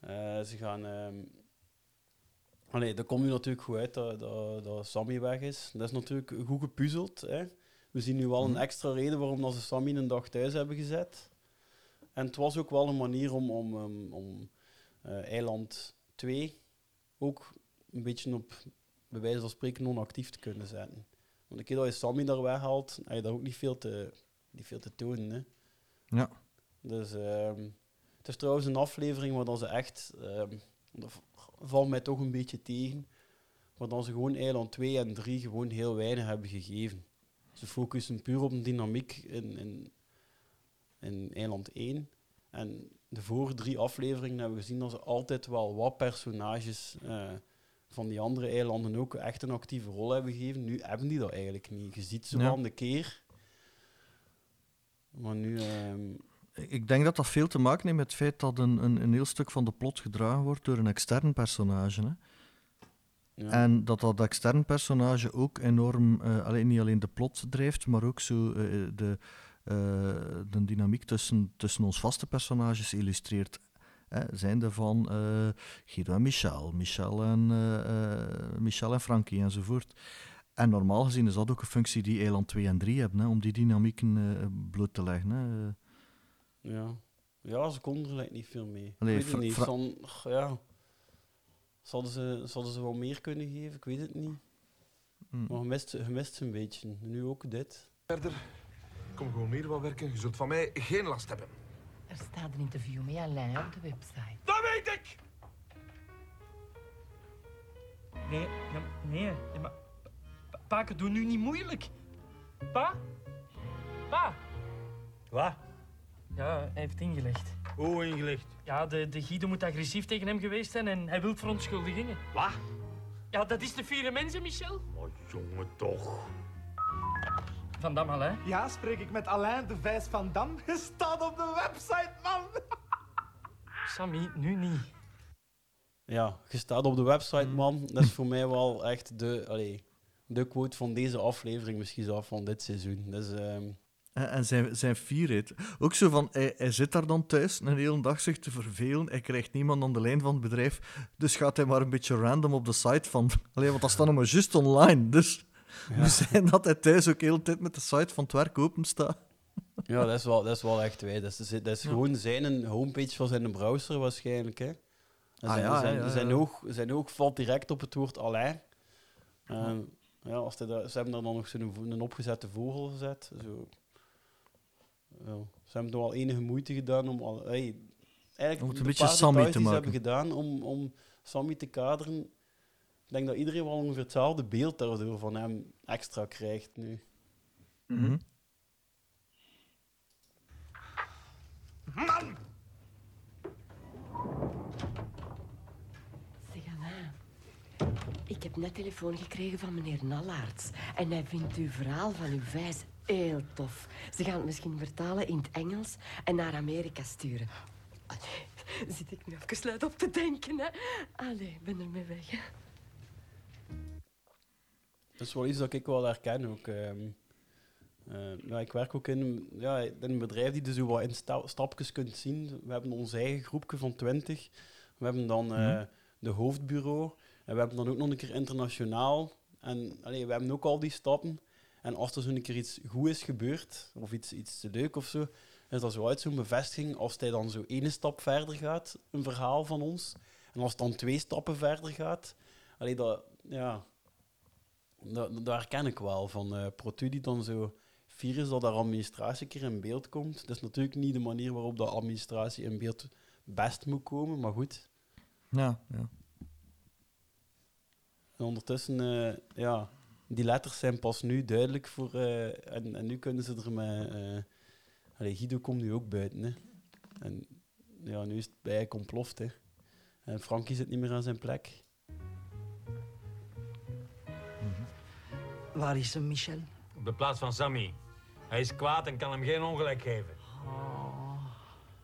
Speaker 4: Eh, ze gaan... ehm Allee, dat komt nu natuurlijk goed uit dat, dat, dat Sammy weg is. Dat is natuurlijk goed gepuzzeld. Hè. We zien nu wel een extra reden waarom dat ze Sammy een dag thuis hebben gezet. En het was ook wel een manier om, om, om, om eiland 2 ook een beetje op, bij wijze van spreken, non-actief te kunnen zetten. Want een keer dat je Sammy daar weghaalt, heb je daar ook niet veel te, niet veel te tonen. Hè.
Speaker 2: Ja.
Speaker 4: Dus ehm, het is trouwens een aflevering waar dan ze echt, ehm, dat valt mij toch een beetje tegen, waar dan ze gewoon eiland 2 en 3 gewoon heel weinig hebben gegeven. Ze focussen puur op de dynamiek in, in, in eiland 1. En de vorige drie afleveringen hebben we gezien dat ze altijd wel wat personages eh, van die andere eilanden ook echt een actieve rol hebben gegeven. Nu hebben die dat eigenlijk niet. Je ziet ze
Speaker 2: Ja.
Speaker 4: wel een keer. Maar nu... ehm,
Speaker 2: Ik denk dat dat veel te maken heeft met het feit dat een, een, een heel stuk van de plot gedragen wordt door een extern personage. Hè?
Speaker 4: Ja.
Speaker 2: En dat dat extern personage ook enorm, eh, alleen, niet alleen de plot drijft, maar ook zo, eh, de, de dynamiek tussen, tussen ons vaste personages illustreert. Hè, zijnde van eh, Guido en Michel, Michel en, eh, eh, Michel en Frankie enzovoort. En normaal gezien is dat ook een functie die Eiland 2 en 3 hebben, hè, om die dynamieken eh, bloot te leggen. Hè.
Speaker 4: Ja. ja, ze konden er lijkt niet veel mee.
Speaker 2: Allee,
Speaker 4: ik weet niet. Van, ja. Zouden ze, zouden ze wel meer kunnen geven? Ik weet het niet.
Speaker 2: Hmm.
Speaker 4: Maar je mist, je mist ze een beetje. Nu ook dit.
Speaker 6: Verder, kom gewoon hier wat werken. Je zult van mij geen last hebben.
Speaker 10: Er staat een interview met Alain op de website.
Speaker 6: Dat weet ik!
Speaker 13: Nee, ja, nee. ja, maar... Pa- Paken, doe nu niet moeilijk. Pa? Pa?
Speaker 3: Wat?
Speaker 13: Ja, hij heeft ingelegd.
Speaker 3: Hoe ingelegd?
Speaker 13: Ja, de, de Guido moet agressief tegen hem geweest zijn en hij wil verontschuldigingen.
Speaker 3: Wat?
Speaker 13: Ja, dat is de vierde mensen, Michel.
Speaker 3: Oh, jongen, toch.
Speaker 13: Van Dam, hè?
Speaker 9: Ja, spreek ik met Alain de Vijs van Dam? Je staat op de website, man!
Speaker 13: Sammy, nu niet.
Speaker 4: Ja, je staat op de website, man. Dat is voor mij wel echt de, allee, de quote van deze aflevering, misschien zelfs van dit seizoen. Dus, ehm,
Speaker 2: En, en zijn, zijn fierheid. Ook zo van, hij, hij zit daar dan thuis een hele dag zich te vervelen. Hij krijgt niemand aan de lijn van het bedrijf. Dus gaat hij maar een beetje random op de site van... Allee, want dat staat nog maar juist online. Dus hoe zijn dat hij thuis ook de hele tijd met de site van het werk open staat?
Speaker 4: ja, dat is wel, dat is wel echt wij. Dat is, dat is
Speaker 2: Ja.
Speaker 4: gewoon zijn homepage van zijn browser waarschijnlijk. Hè. En
Speaker 2: Ah,
Speaker 4: zijn,
Speaker 2: ja,
Speaker 4: zijn,
Speaker 2: ja,
Speaker 4: zijn, oog, zijn oog valt direct op het woord Alain. Ja, als hij daar, ze hebben daar dan nog zo'n een opgezette vogel gezet. Zo. Ja, ze hebben toch al enige moeite gedaan om... Al, hey, eigenlijk
Speaker 2: Om het een
Speaker 4: de
Speaker 2: beetje Sammy te maken.
Speaker 4: hebben gedaan om, om Sammy te kaderen. Ik denk dat iedereen wel ongeveer hetzelfde beeld daardoor van hem extra krijgt nu.
Speaker 2: Mhm.
Speaker 6: Man!
Speaker 10: Zeg Alain, ik heb net telefoon gekregen van meneer Nallaerts. En hij vindt uw verhaal van uw vijs heel tof. Ze gaan het misschien vertalen in het Engels en naar Amerika sturen. Allee, zit ik nu even luid op te denken, hè? Allee, ik ben ermee weg. hè.
Speaker 4: Dat is wel iets dat ik wel herken ook. ehm. Eh, ik werk ook in, ja, in een bedrijf die dus zo wat in sta- stapjes kunt zien. We hebben ons eigen groepje van 20. We hebben dan eh,
Speaker 2: Mhm.
Speaker 4: de hoofdbureau. En we hebben dan ook nog een keer internationaal. En allee, we hebben ook al die stappen. En als er zo'n keer iets goed is gebeurd, of iets, iets te leuk of zo, is dat zo uit zo'n bevestiging. Als hij dan zo ene stap verder gaat, een verhaal van ons. En als het dan twee stappen verder gaat, allee, dat, ja, dat, dat herken ik wel van eh Protu die dan zo fier is dat daar administratie een keer in beeld komt. Dat is natuurlijk niet de manier waarop de administratie in beeld best moet komen, maar goed.
Speaker 2: Ja, ja.
Speaker 4: En ondertussen, eh, ja, die letters zijn pas nu duidelijk voor... eh, en, en nu kunnen ze er met... allee, Guido komt nu ook buiten, hè. En ja, nu is het bij ontploft, hè. En Frankie zit niet meer aan zijn plek.
Speaker 5: Waar is hem, Michel?
Speaker 3: Op de plaats van Sammy. Hij is kwaad en kan hem geen ongelijk geven.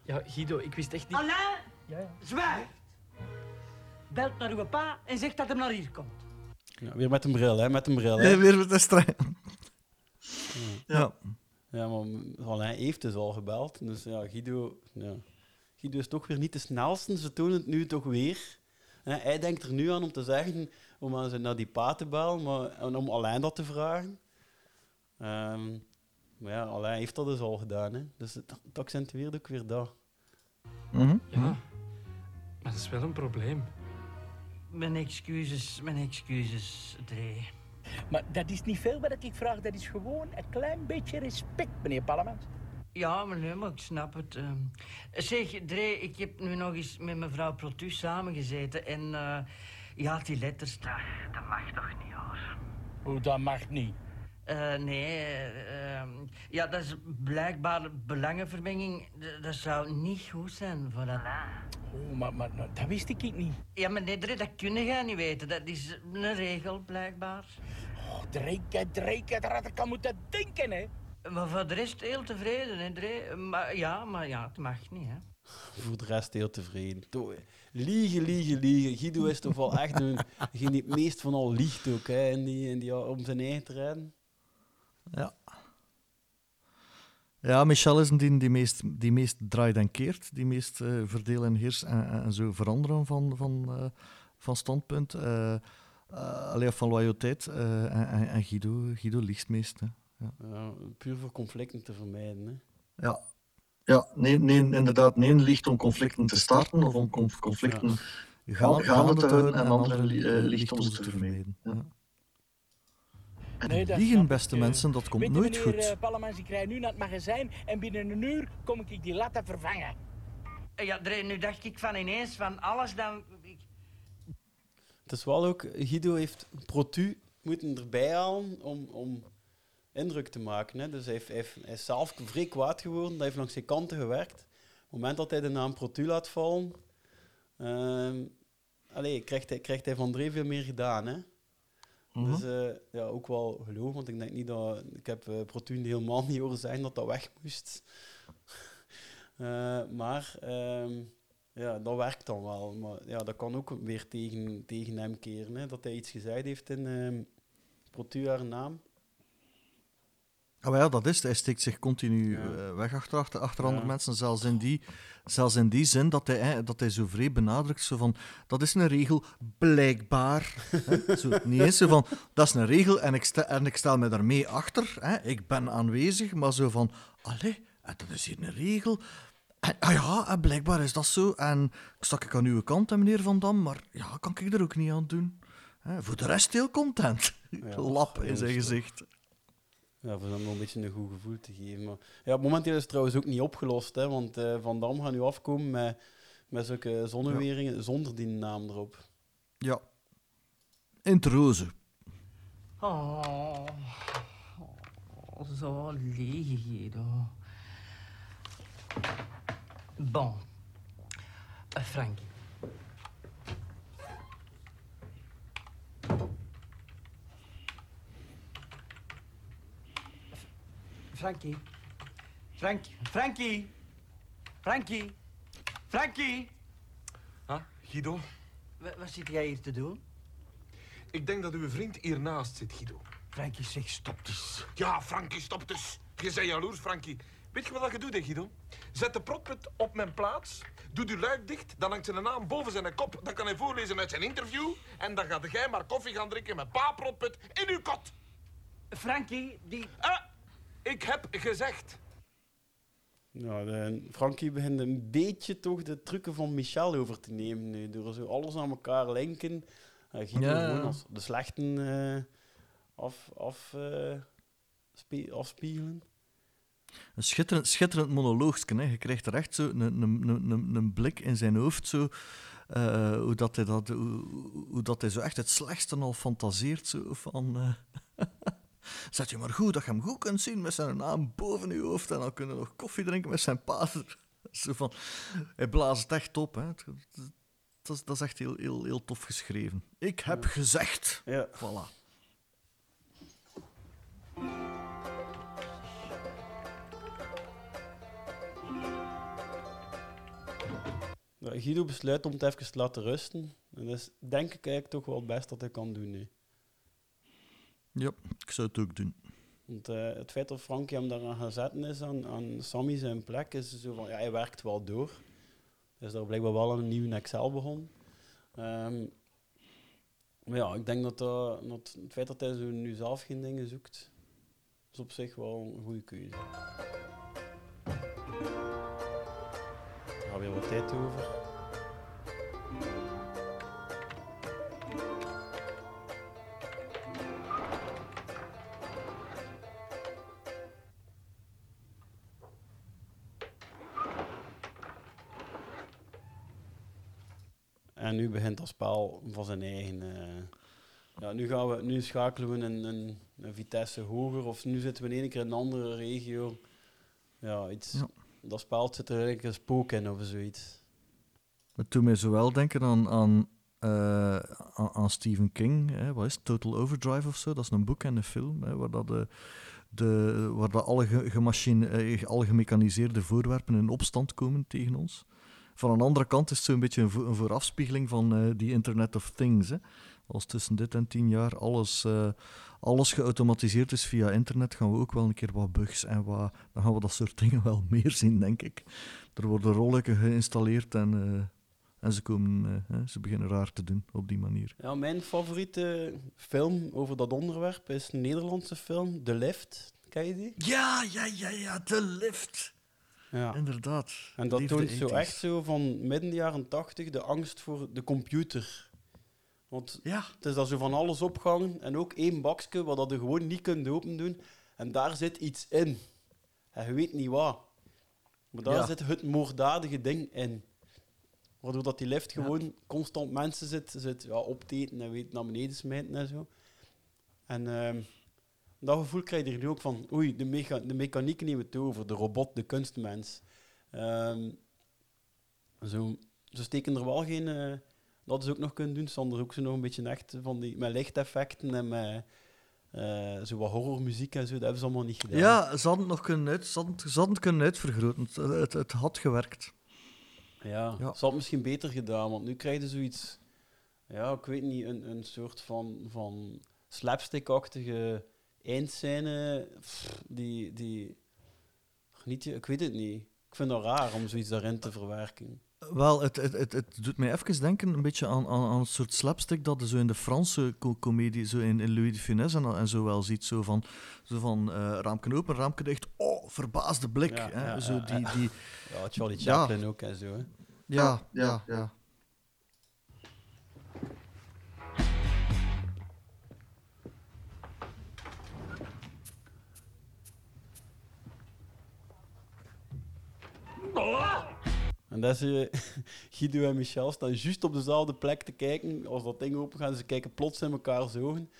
Speaker 13: Ja, Guido, ik wist echt niet...
Speaker 5: Alain,
Speaker 13: Ja, ja.
Speaker 5: zwijg! Belt naar uw pa en zegt dat hij naar hier komt.
Speaker 4: Ja, weer met een bril, hè. Met een bril, hè.
Speaker 2: Nee, weer met de strijd. Ja.
Speaker 4: Ja, maar Alain heeft dus al gebeld. Dus ja, Guido, ja. Guido is toch weer niet de snelste. Ze tonen het nu toch weer. Hè, hij denkt er nu aan om te zeggen, om aan zijn naar die pa te bellen, maar en om Alain dat te vragen. Ehm, maar ja, Alain heeft dat dus al gedaan. Hè. Dus het, het accentueert ook weer dat.
Speaker 2: Mhm.
Speaker 13: Ja. Maar dat is wel een probleem.
Speaker 5: Mijn excuses, mijn excuses, Dre.
Speaker 8: Maar dat is niet veel wat ik vraag, dat is gewoon een klein beetje respect, meneer Parlement.
Speaker 5: Ja, maar nee, maar ik snap het. ehm. Zeg, Dre, ik heb nu nog eens met mevrouw Protus samengezeten en ja, die letters, dat, dat mag toch niet, hoor.
Speaker 8: Hoe dat mag niet.
Speaker 5: Eh, nee, ehm, ja, dat is blijkbaar belangenvermenging. D- Dat zou niet goed zijn voor Alain.
Speaker 8: Oh, maar, maar nou, dat wist ik niet.
Speaker 5: Ja, maar nee, dat kun jij niet weten. Dat is een regel, blijkbaar.
Speaker 8: Oh, drinken, drinken, daar had ik aan moeten denken, hè.
Speaker 5: Maar voor de rest heel tevreden, hè, Dre. Maar ja, maar ja, het mag niet, hè.
Speaker 4: Voor de rest heel tevreden. Toch, Liegen, liegen, liegen. Guido is toch wel echt een, degene die het meest van al liegt ook, hè, in die, in die, om zijn eigen te rijden.
Speaker 2: Ja. Ja, Michel is een die, die, meest, die meest draait en keert, die meest eh verdelen en heers en, zo veranderen van, van, eh, van standpunt. eh eh, allee, van loyaliteit. en, en, Guido, Guido liegt het meest. Hè. Ja,
Speaker 4: puur voor conflicten te vermijden. Hè.
Speaker 2: Ja. Ja, nee, nee, inderdaad. Nee ligt om conflicten te starten of om conf- conflicten gaande, gaande te houden en andere li- eh, ligt om ze te vermijden. Ja. En
Speaker 8: Nee,
Speaker 2: liegen,
Speaker 8: ik,
Speaker 2: beste
Speaker 8: eh.
Speaker 2: mensen, dat komt nooit
Speaker 8: meneer,
Speaker 2: goed.
Speaker 8: eh, Pallemans, ik rij nu naar het magazijn en binnen een uur kom ik die latten vervangen.
Speaker 5: Ja, nu dacht ik van ineens van alles dan... ik-
Speaker 4: Het is wel ook, Guido heeft Protu moeten erbij halen om, om indruk te maken. Hè. Dus hij, heeft, hij, is zelf vrij kwaad geworden, hij heeft langs zijn kanten gewerkt. Op het moment dat hij de naam Protu laat vallen, ehm allee, krijgt, hij, krijgt hij van Dre veel meer gedaan. Hè.
Speaker 2: Mhm.
Speaker 4: Dus eh, ja, ook wel geloof, want ik denk niet dat... Ik heb eh Protu helemaal niet horen zijn dat dat weg moest. Eh, maar ehm, ja, dat werkt dan wel. Maar ja, dat kan ook weer tegen, tegen hem keren. Hè, dat hij iets gezegd heeft in ehm Protu haar naam.
Speaker 2: Ah, ja, dat is. Hij steekt zich continu
Speaker 4: Ja.
Speaker 2: eh, weg achter, achter, achter
Speaker 4: Ja.
Speaker 2: andere mensen. Zelfs in, die, zelfs in die zin dat hij, hè, dat hij zo vrij benadrukt. Zo van, dat is een regel, blijkbaar. hè. Zo, niet eens zo van, dat is een regel en ik, sta, en ik stel me daarmee achter. Hè. Ik ben aanwezig, maar zo van, allee, dat is hier een regel. En, ah ja, en blijkbaar is dat zo. En ik stak ik aan uw kant, hè, meneer Van Dam, maar ja, kan ik er ook niet aan doen. Hè. Voor de rest heel content. Lap in zijn gezicht.
Speaker 4: Ja, voor hem wel een beetje een goed gevoel te geven. Maar ja, momenteel is het trouwens ook niet opgelost. Hè, want eh, Van Dam gaat nu afkomen met, met zulke zonneweringen zonder die naam erop.
Speaker 2: Ja. In het roze.
Speaker 5: Oh, oh, zo liegen, Guido. Bon. Eh, Frankie. Frankie. Frankie. Frankie. Frankie. Frankie.
Speaker 6: Ah, Guido?
Speaker 5: Wa- Wat zit jij hier te doen?
Speaker 6: Ik denk dat uw vriend hiernaast zit, Guido.
Speaker 5: Frankie, zeg stop eens.
Speaker 6: Ja, Frankie, stop dus. Je bent jaloers, Frankie. Weet je wat je doet, hè, Guido? Zet de protput op mijn plaats. Doe de luik dicht. Dan hangt zijn naam boven zijn kop. Dan kan hij voorlezen uit zijn interview. En dan gaat jij maar koffie gaan drinken met pa protput in uw kot.
Speaker 5: Frankie, die...
Speaker 6: Ah, ik heb gezegd.
Speaker 4: Ja, de, Frankie begint een beetje toch de trucken van Michel over te nemen nu. Door zo alles aan elkaar linken. Uh, Guido
Speaker 2: Ja.
Speaker 4: gewoon als de slechten eh, af, af, eh, afspiegelen.
Speaker 2: Een schitterend, schitterend monoloogske. Hè. Je krijgt er echt zo een, een, een, een, blik in zijn hoofd. Zo, eh, hoe, dat hij dat, hoe, hoe dat hij zo echt het slechtste al fantaseert. Zo, van, eh, Zet je maar goed dat je hem goed kunt zien met zijn naam boven je hoofd. En dan kunnen we nog koffie drinken met zijn pater. Zo van, hij blaast het echt op. Hè. Dat is, dat is echt heel, heel, heel tof geschreven. Ik heb gezegd.
Speaker 4: Ja.
Speaker 2: Voilà.
Speaker 4: Ja, Guido besluit om het even te laten rusten. En dat is denk ik eigenlijk toch wel het beste dat hij kan doen nu.
Speaker 2: Ja, ik zou het ook doen.
Speaker 4: Want eh, het feit dat Frankie hem daaraan gaan zetten is aan, aan Sammy zijn plek, is zo van, ja, hij werkt wel door. Dus daar blijkbaar wel een nieuwe Excel begon. Ehm, maar ja, ik denk dat, dat, dat het feit dat hij zo nu zelf geen dingen zoekt, is op zich wel een goede keuze. Er gaat weer wat tijd over. Begint dat spel van zijn eigen, eh, ja, nu, gaan we, nu schakelen we een, een, een vitesse hoger of nu zitten we in één keer in een andere regio. Ja, iets,
Speaker 2: Ja.
Speaker 4: dat spel zit er eigenlijk een spook in of zoiets.
Speaker 2: Het doet mij zowel denken aan, aan, eh, aan, Stephen King. Hè. Wat is het? Total Overdrive of zo? Dat is een boek en een film. Hè, waar dat de, de, waar dat alle, ge, gemachine- eh, alle gemechaniseerde voorwerpen in opstand komen tegen ons. Van een andere kant is het zo'n beetje een, vo- een voorafspiegeling van eh, die Internet of Things. Hè. Als tussen dit en tien jaar alles, eh, alles geautomatiseerd is via internet, gaan we ook wel een keer wat bugs en wat, dan gaan we dat soort dingen wel meer zien, denk ik. Er worden rollen geïnstalleerd en, eh, en ze, komen, hè, ze beginnen raar te doen op die manier.
Speaker 4: Ja, mijn favoriete film over dat onderwerp is een Nederlandse film, The Lift. Ken je die?
Speaker 2: Ja, ja, ja, ja, de lift.
Speaker 4: Ja.
Speaker 2: Inderdaad.
Speaker 4: En dat toont zo
Speaker 2: 80s.
Speaker 4: echt zo van midden jaren tachtig de angst voor de computer. Want
Speaker 2: ja.
Speaker 4: het is daar zo van alles opgehangen en ook één bakje wat dat je gewoon niet kunt open doen. En daar zit iets in. En je weet niet wat. Maar daar
Speaker 2: Ja.
Speaker 4: zit het moorddadige ding in. Waardoor dat die lift gewoon constant mensen zit, zit ja, op te eten en weet naar beneden smijten en zo. En ehm, dat gevoel krijg je er nu ook van, oei, de, mecha de mechaniek neemt het over, de robot, de kunstmens. Ehm, zo, ze steken er wel geen... eh, dat ze ook nog kunnen doen, Sander ook zo nog een beetje echt van die, met lichteffecten en met eh, zo wat horrormuziek en zo, dat hebben ze allemaal niet gedaan.
Speaker 2: Ja, ze hadden het nog kunnen, uit, ze hadden, het- ze hadden het kunnen uitvergroten. Het, het, het had gewerkt.
Speaker 4: Ja,
Speaker 2: Ja.
Speaker 4: ze had misschien beter gedaan, want nu krijg je zoiets, ja, ik weet niet, een, een soort van, van slapstick-achtige eindscène, pff, die, die, niet, ik weet het niet. Ik vind het raar om zoiets daarin te verwerken.
Speaker 2: Wel, het, het, het, het doet mij even denken een beetje aan, aan, aan een soort slapstick dat je zo in de Franse co- comedie, zo in, in Louis de Funès en, en zo wel ziet. Zo van, zo van eh raamken open, raamken dicht. Oh, verbaasde blik.
Speaker 4: Ja,
Speaker 2: hè,
Speaker 4: ja,
Speaker 2: zo
Speaker 4: ja,
Speaker 2: die, die,
Speaker 4: Ja, Charlie
Speaker 2: Ja.
Speaker 4: Chaplin ook en zo. Hè.
Speaker 2: ja, ja, ja.
Speaker 4: En dat is, eh, Guido en Michel staan juist op dezelfde plek te kijken. Als dat ding open gaat, ze kijken plots in elkaars ogen.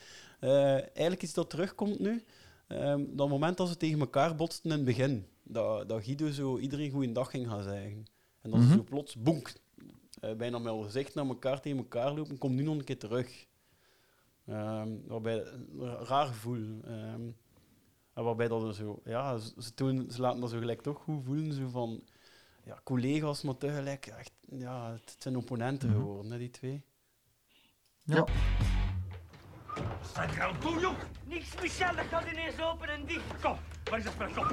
Speaker 4: Eh, eigenlijk iets dat terugkomt nu. ehm, dat moment dat ze tegen elkaar botsten in het begin. Dat, dat Guido zo iedereen goeiedag ging gaan zeggen. En dat ze
Speaker 2: Mhm.
Speaker 4: zo plots, boenk, eh, bijna met hun gezicht naar elkaar tegen elkaar lopen. Komt nu nog een keer terug. Ehm, waarbij, een raar gevoel. Ehm, en waarbij dat zo, ja, ze, ze, doen, ze laten dat zo gelijk toch goed voelen. Zo van, ja, collega's, maar tegelijk echt, ja, het zijn opponenten
Speaker 2: Mhm.
Speaker 4: geworden, hè, die twee.
Speaker 2: Ja.
Speaker 5: Er al toe, joh? Niks, Michel, dat gaat ineens open en dicht. Kom, waar is dat spel? Kom.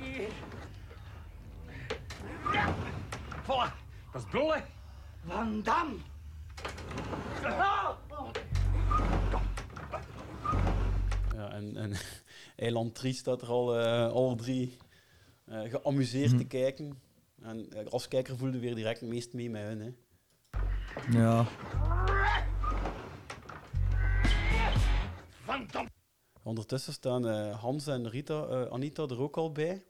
Speaker 5: Hier. Ja. Voilà, dat is hè? Van Dam. Ah.
Speaker 4: Ja, en, en Eiland Tries staat er al eh, alle drie eh, geamuseerd
Speaker 2: Mhm.
Speaker 4: te kijken. En eh, als kijker voelde weer direct het meest mee met hun. Hè.
Speaker 2: Ja.
Speaker 4: Ondertussen staan eh, Hans en Rita, eh, Anita er ook al bij.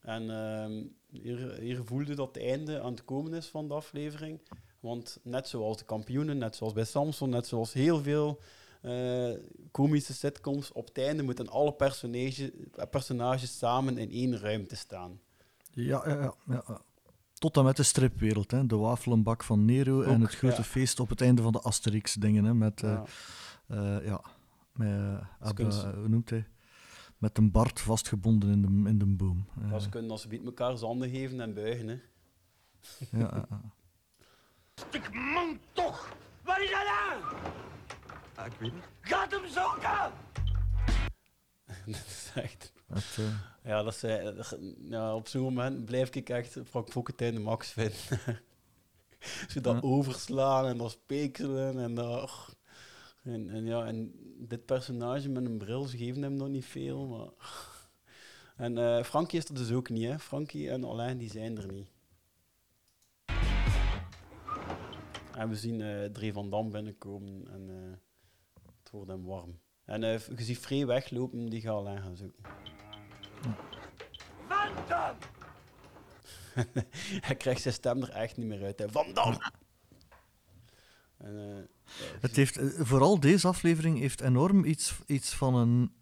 Speaker 4: En ehm, hier, hier voelde dat het einde aan het komen is van de aflevering. Want net zoals de kampioenen, net zoals bij Samson, net zoals heel veel komische sitcoms, op het einde moeten alle personage, personages samen in één ruimte staan.
Speaker 2: Ja, ja, ja, ja, ja. Tot en met de stripwereld, hè. de wafelenbak van Nero en het grote
Speaker 4: ja.
Speaker 2: feest op het einde van de Asterix-dingen. Hè, met, eh,
Speaker 4: Ja.
Speaker 2: eh, ja, met, eh, Abba- hoe noemt hij? Met een bard vastgebonden in de, in de boom.
Speaker 4: Dat ze kunnen als ze biedt elkaar zanden geven en buigen. Hè.
Speaker 2: ja, ja, ja.
Speaker 5: Stuk man toch! Waar is hij nou?
Speaker 6: Ah, ik weet niet.
Speaker 5: Gaat hem zoeken!
Speaker 4: dat is echt...
Speaker 2: Eh,
Speaker 4: Ja, dat zei, ja, op zo'n moment blijf ik echt Frank Fokkentijn de max vinden. Zo dat overslaan en dat spekelen en dat... En, en ja, en dit personage met een bril, ze geven hem nog niet veel, maar... En eh Frankie is er dus ook niet, hè. Frankie en Alain, die zijn er niet. En we zien eh Dre van Dam binnenkomen en eh, het wordt hem warm. En eh, je ziet Free weglopen, die gaat Alain gaan zoeken.
Speaker 5: Van Dam!
Speaker 4: Hij krijgt zijn stem er echt niet meer uit. Hè. Van Dam! En, eh, ja, je
Speaker 2: Het het heeft, eh, vooral deze aflevering heeft enorm iets, iets van een...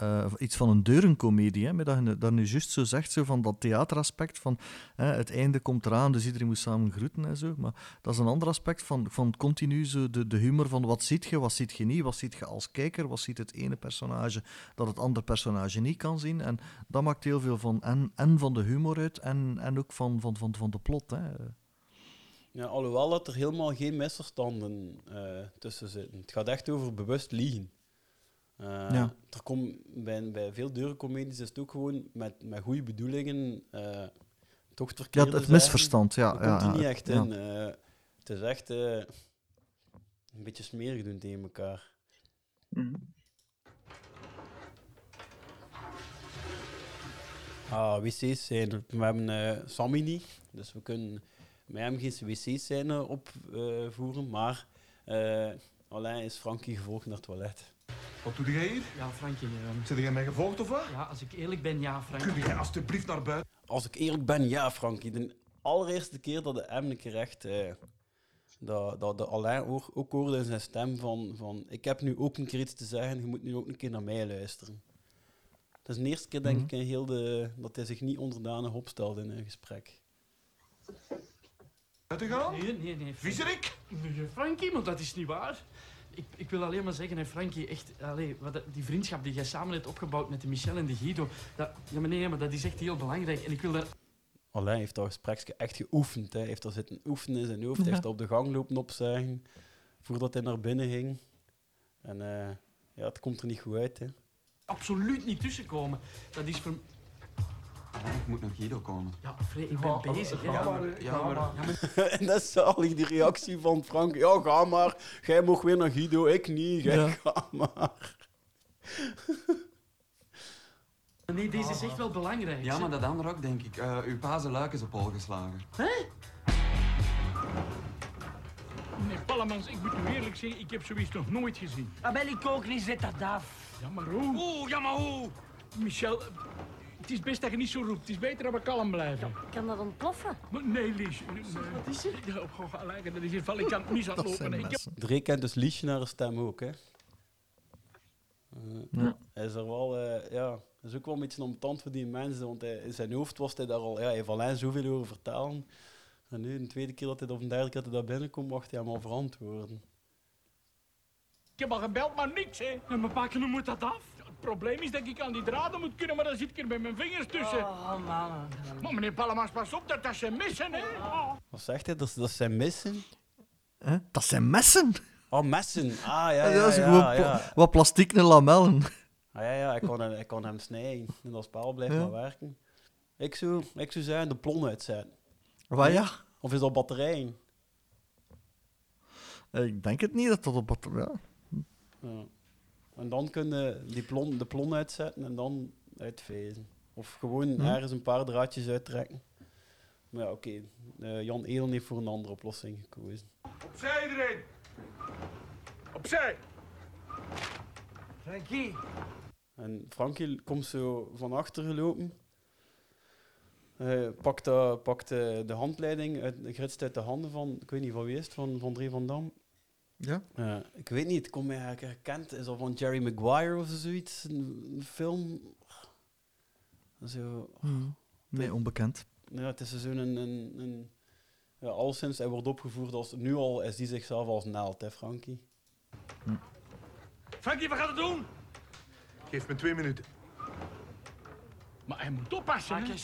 Speaker 2: eh, iets van een deurencomedie, hè, dat je dat nu juist zo zegt, zo van dat theateraspect van hè, het einde komt eraan, dus iedereen moet samen groeten en zo. Maar dat is een ander aspect van, van continu zo de, de humor van wat ziet je, wat ziet je niet, wat ziet je als kijker, wat ziet het ene personage dat het andere personage niet kan zien. En dat maakt heel veel van, en, en van de humor uit en, en ook van, van, van, van de plot. Hè.
Speaker 4: Ja, alhoewel dat er helemaal geen misverstanden eh, tussen zitten. Het gaat echt over bewust liegen. Eh,
Speaker 2: Ja.
Speaker 4: er komt bij, bij veel deurencomedies is het ook gewoon met, met goede bedoelingen eh, toch het verkeerde
Speaker 2: het misverstand, ja,
Speaker 4: Dat
Speaker 2: ja,
Speaker 4: komt er
Speaker 2: ja,
Speaker 4: niet echt
Speaker 2: ja.
Speaker 4: in. Eh, het is echt eh, een beetje smerig doen tegen elkaar. Ah, wc's zijn. We hebben Sammy niet, dus we kunnen met hem geen wc's zijn eh, opvoeren, maar eh alleen is Frankie gevolgd naar het toilet.
Speaker 6: Wat doe jij hier?
Speaker 7: Ja, Frankie. ehm,
Speaker 6: Zit jij mij gevolgd of wat?
Speaker 7: ja, als ik eerlijk ben, ja, Frankie.
Speaker 6: Kun jij alstublieft naar buiten?
Speaker 4: Als ik eerlijk ben, ja, Frankie. De allereerste keer dat de hem een keer echt... eh, dat, dat de Alain ook, ook hoorde in zijn stem van, van... Ik heb nu ook een keer iets te zeggen, je moet nu ook een keer naar mij luisteren. Dat is de eerste keer, denk
Speaker 2: Mhm.
Speaker 4: ik, in heel de, dat hij zich niet onderdanig opstelde in een gesprek.
Speaker 6: Buiten gaan?
Speaker 7: Nee, nee, nee.
Speaker 6: Viezerik?
Speaker 7: Nee, Frankie, maar dat is niet waar. Ik, ik wil alleen maar zeggen, hè, Frankie, echt, allee, wat, die vriendschap die jij samen hebt opgebouwd met de Michel en de Guido, dat, ja, nee, maar dat is echt heel belangrijk. En ik wil daar...
Speaker 4: Alain heeft dat gesprek echt geoefend. Hij heeft dat zitten oefenen in zijn hoofd. Hij
Speaker 7: Ja.
Speaker 4: heeft op de gang lopen opzuigen voordat hij naar binnen ging. En eh, ja, het komt er niet goed uit. Hè.
Speaker 7: absoluut niet tussenkomen. Dat is voor...
Speaker 14: Ik moet naar Guido komen.
Speaker 7: Ja, Free, ik ben bezig. hè.
Speaker 14: Ja, maar- ja, maar-
Speaker 4: en dat is zalig, die reactie van Frank. Ja, ga maar. Jij mag weer naar Guido, ik niet. Jij
Speaker 7: Ja.
Speaker 4: ga maar.
Speaker 7: Nee, deze is echt wel belangrijk.
Speaker 14: Ja, maar dat andere ook, denk ik. Eh, uw pa zijn luik is op hol geslagen.
Speaker 7: Hè?
Speaker 8: Nee, Pallemans, ik moet u eerlijk zeggen, ik heb zoiets nog nooit gezien.
Speaker 5: Ah, ik ook niet, zet dat af.
Speaker 8: Ja, maar hoe?
Speaker 5: Oeh, ja, maar hoe?
Speaker 8: Michel, het is best dat je niet zo roept. Het is beter dat we kalm blijven.
Speaker 11: Kan dat ontploffen?
Speaker 8: Maar Nee, Lies.
Speaker 7: Wat is er?
Speaker 8: Ja, oh, oh, Alain, dat is hier val ik aan het mis aan het lopen. hè. Ik heb-
Speaker 4: Dre kent dus Liesje naar haar stem ook, hè. Eh,
Speaker 2: Ja.
Speaker 4: Hij is er wel, eh, ja, dat is ook wel een beetje ambetant voor die mensen, want hij, in zijn hoofd was hij daar al, ja, hij heeft Alain zoveel over vertalen. En nu, de tweede keer dat hij, of de derde keer dat hij daar binnenkomt, mag hij hem al verantwoorden.
Speaker 8: Ik heb al gebeld, maar niks, hè.
Speaker 7: Ja, maar pakken, hoe moet dat af?
Speaker 8: Het probleem is dat ik aan die draden moet kunnen, maar dan zit ik er met mijn vingers tussen.
Speaker 5: Oh, man.
Speaker 8: Maar meneer Pallemans, pas op, dat dat zijn missen, hè. Oh.
Speaker 4: Wat zegt hij? Dat, dat zijn missen?
Speaker 2: Hè? Dat zijn messen!
Speaker 4: Oh, messen. Ah, ja, ja,
Speaker 2: dat is
Speaker 4: ja,
Speaker 2: gewoon
Speaker 4: ja.
Speaker 2: pla- wat plastieke lamellen.
Speaker 4: Ah, ja, ja, ik kon, hem, ik kon hem snijden. En dat spel blijft
Speaker 2: Ja.
Speaker 4: maar werken. Ik zou, ik zou zeggen, de plon uitzetten.
Speaker 2: Wat, ja?
Speaker 4: Of is dat batterijen?
Speaker 2: Ik denk het niet dat dat op wat... Ja.
Speaker 4: En dan kun je die plon, de plon uitzetten en dan uitvezen. Of gewoon
Speaker 2: Hm.
Speaker 4: ergens een paar draadjes uittrekken. Maar ja, oké. Eh, Jan Elen heeft voor een andere oplossing gekozen.
Speaker 6: Opzij iedereen! Opzij!
Speaker 5: Frankie.
Speaker 4: En Frankie komt zo van achter gelopen. Hij pakt, de, pakt de, de handleiding, uit, gritst uit de handen van, ik weet niet van wie is het, van, van Dre van Dam.
Speaker 2: Ja?
Speaker 4: Eh, ik weet niet, het komt mij eigenlijk herkend. Is dat van Jerry Maguire of zoiets? Een, een film? Zo.
Speaker 2: Hmm. Nee, onbekend.
Speaker 4: Ja, het is zo'n een, een, een, ja, alleszins, hij wordt opgevoerd als, nu al is hij zichzelf als naald, hè Frankie?
Speaker 8: Frankie, wat gaat het doen?
Speaker 6: Geef me twee minuten.
Speaker 8: Maar hij moet oppassen, hè.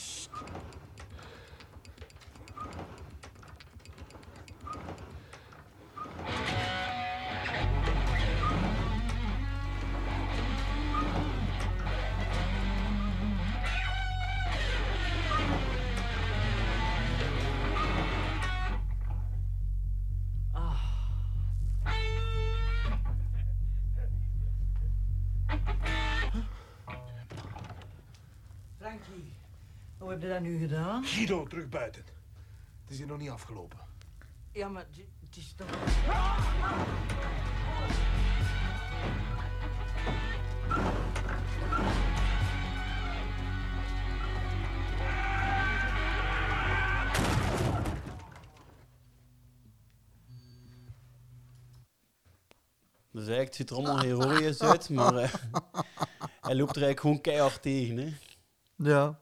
Speaker 5: Hoe heb je dat nu gedaan?
Speaker 6: Guido, terug buiten. Het is hier nog niet afgelopen.
Speaker 5: Ja, maar het- is toch...
Speaker 4: eigenlijk, het ziet er allemaal heroïs uit, maar eh, hij loopt er eigenlijk gewoon keihard tegen. Hè.
Speaker 2: Ja.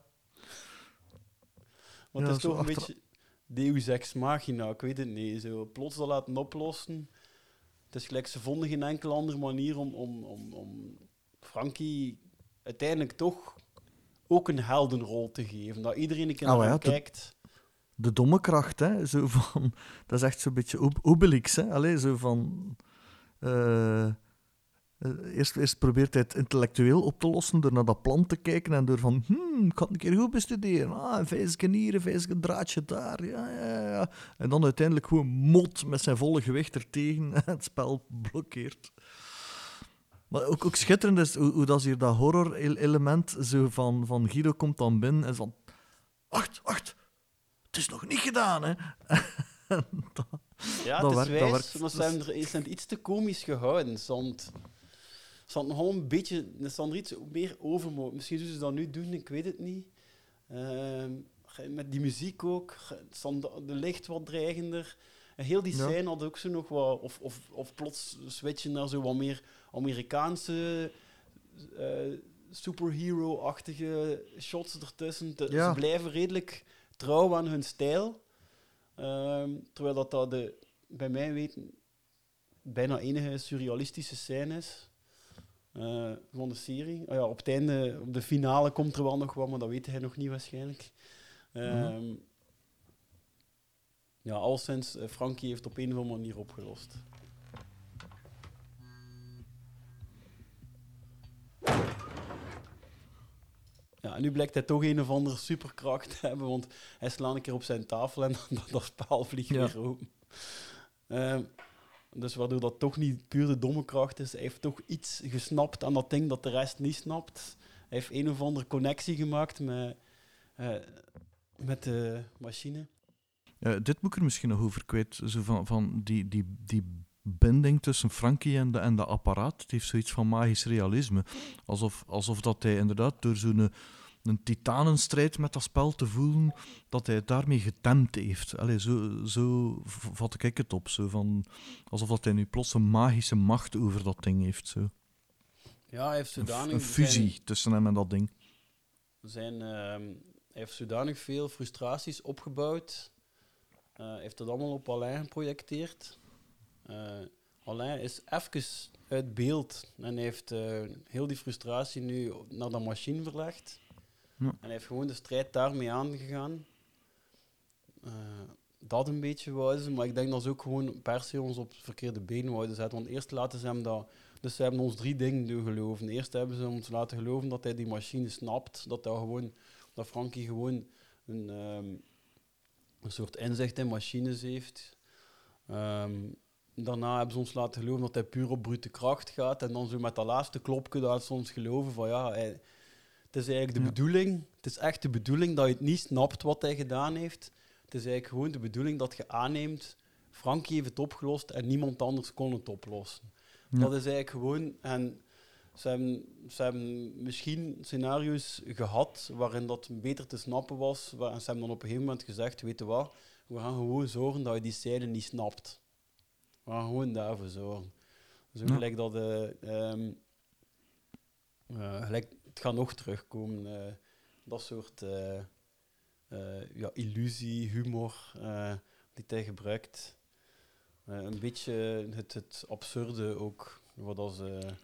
Speaker 4: Want
Speaker 2: Ja,
Speaker 4: het is toch een
Speaker 2: achter-
Speaker 4: beetje Deus Ex Machina, ik weet het niet. Zo plots dat laten oplossen. Het is gelijk, ze vonden geen enkele andere manier om, om, om, om Frankie uiteindelijk toch ook een heldenrol te geven. Dat iedereen een keer
Speaker 2: Ah,
Speaker 4: naar
Speaker 2: ja,
Speaker 4: hem
Speaker 2: de-
Speaker 4: kijkt.
Speaker 2: De domme kracht, hè. Zo van, dat is echt zo'n beetje Ob- Obelix, hè. Allee, zo van... eh, eerst, eerst probeert hij het intellectueel op te lossen door naar dat plan te kijken en door van... Hmm, ik had een keer goed bestuderen. Ah, een vijfje hier, een vijfje draadje daar. Ja, ja, ja. En dan uiteindelijk gewoon mot met zijn volle gewicht ertegen en het spel blokkeert. Maar ook, ook schitterend is hoe, hoe dat hier dat horror-element zo van, van Guido komt dan binnen en van... Wacht, wacht! Het is nog niet gedaan, hè? Dat,
Speaker 4: Ja,
Speaker 2: dat
Speaker 4: het is
Speaker 2: werkt,
Speaker 4: wijs, maar ze hebben er- iets te komisch gehouden. Het- ze hadden nogal een beetje... Ze hadden er iets meer over. Misschien zullen ze dat nu doen, ik weet het niet. Ehm, met die muziek ook. Ze de licht wat dreigender. En heel die
Speaker 2: Ja.
Speaker 4: scène had ook zo nog wat... Of, of, of plots switchen naar zo wat meer Amerikaanse... eh, superhero-achtige shots ertussen. Te-
Speaker 2: Ja.
Speaker 4: Ze blijven redelijk trouw aan hun stijl. Ehm, terwijl dat, dat de, bij mij weten bijna enige surrealistische scène is eh, van de serie. Ah ja, op het einde, op de finale komt er wel nog wat, maar dat weet hij nog niet waarschijnlijk. Ehm, Ja, alleszins, eh, Frankie heeft op een of andere manier opgelost. Ja, en nu blijkt hij toch een of andere superkracht te hebben, want hij slaat een keer op zijn tafel en dat, dat spel vliegt
Speaker 2: Ja.
Speaker 4: weer open. Ehm, dus waardoor dat toch niet puur de domme kracht is. Hij heeft toch iets gesnapt aan dat ding dat de rest niet snapt. Hij heeft een of andere connectie gemaakt met, eh, met de machine.
Speaker 2: Dit moet ik er misschien nog over kwijt. Zo van, van die, die, die binding tussen Frankie en de, en de apparaat. Het heeft zoiets van magisch realisme. Alsof, alsof dat hij inderdaad door zo'n een titanenstrijd met dat spel te voelen, dat hij het daarmee getemd heeft. Allee, zo, zo vat ik het op. Zo van, alsof dat hij nu plots een magische macht over dat ding heeft. Zo.
Speaker 4: Ja, hij heeft zodanig...
Speaker 2: een fusie tussen hem en dat ding.
Speaker 4: Zijn, ehm, hij heeft zodanig veel frustraties opgebouwd. Hij heeft dat allemaal op Alain geprojecteerd. Eh, Alain is even uit beeld en heeft eh, heel die frustratie nu naar de machine verlegd. En hij heeft gewoon de strijd daarmee aangegaan. Eh, dat een beetje wouden maar ik denk dat ze ook gewoon per se ons op het verkeerde been wouden zetten. Want eerst laten ze hem dat... Dus ze hebben ons drie dingen doen geloven. Eerst hebben ze ons laten geloven dat hij die machine snapt. Dat, dat, gewoon, dat Frankie gewoon een, ehm, een soort inzicht in machines heeft. Ehm, daarna hebben ze ons laten geloven dat hij puur op brute kracht gaat. En dan zo met dat laatste klopje dat ze ons geloven van ja, hij, het is eigenlijk de
Speaker 2: Ja.
Speaker 4: bedoeling, het is echt de bedoeling dat je het niet snapt wat hij gedaan heeft. Het is eigenlijk gewoon de bedoeling dat je aanneemt, Frankie heeft het opgelost en niemand anders kon het oplossen.
Speaker 2: Ja.
Speaker 4: Dat is eigenlijk gewoon, en ze hebben, ze hebben misschien scenario's gehad waarin dat beter te snappen was. En ze hebben dan op een gegeven moment gezegd, weet je wat, we gaan gewoon zorgen dat je die scène niet snapt. We gaan gewoon daarvoor zorgen. Zo
Speaker 2: Ja.
Speaker 4: gelijk dat, eh, ehm, eh, gelijk, het gaat nog terugkomen, eh, dat soort eh, eh, ja, illusie, humor die hij gebruikt. Een beetje het, het absurde ook, wat als ze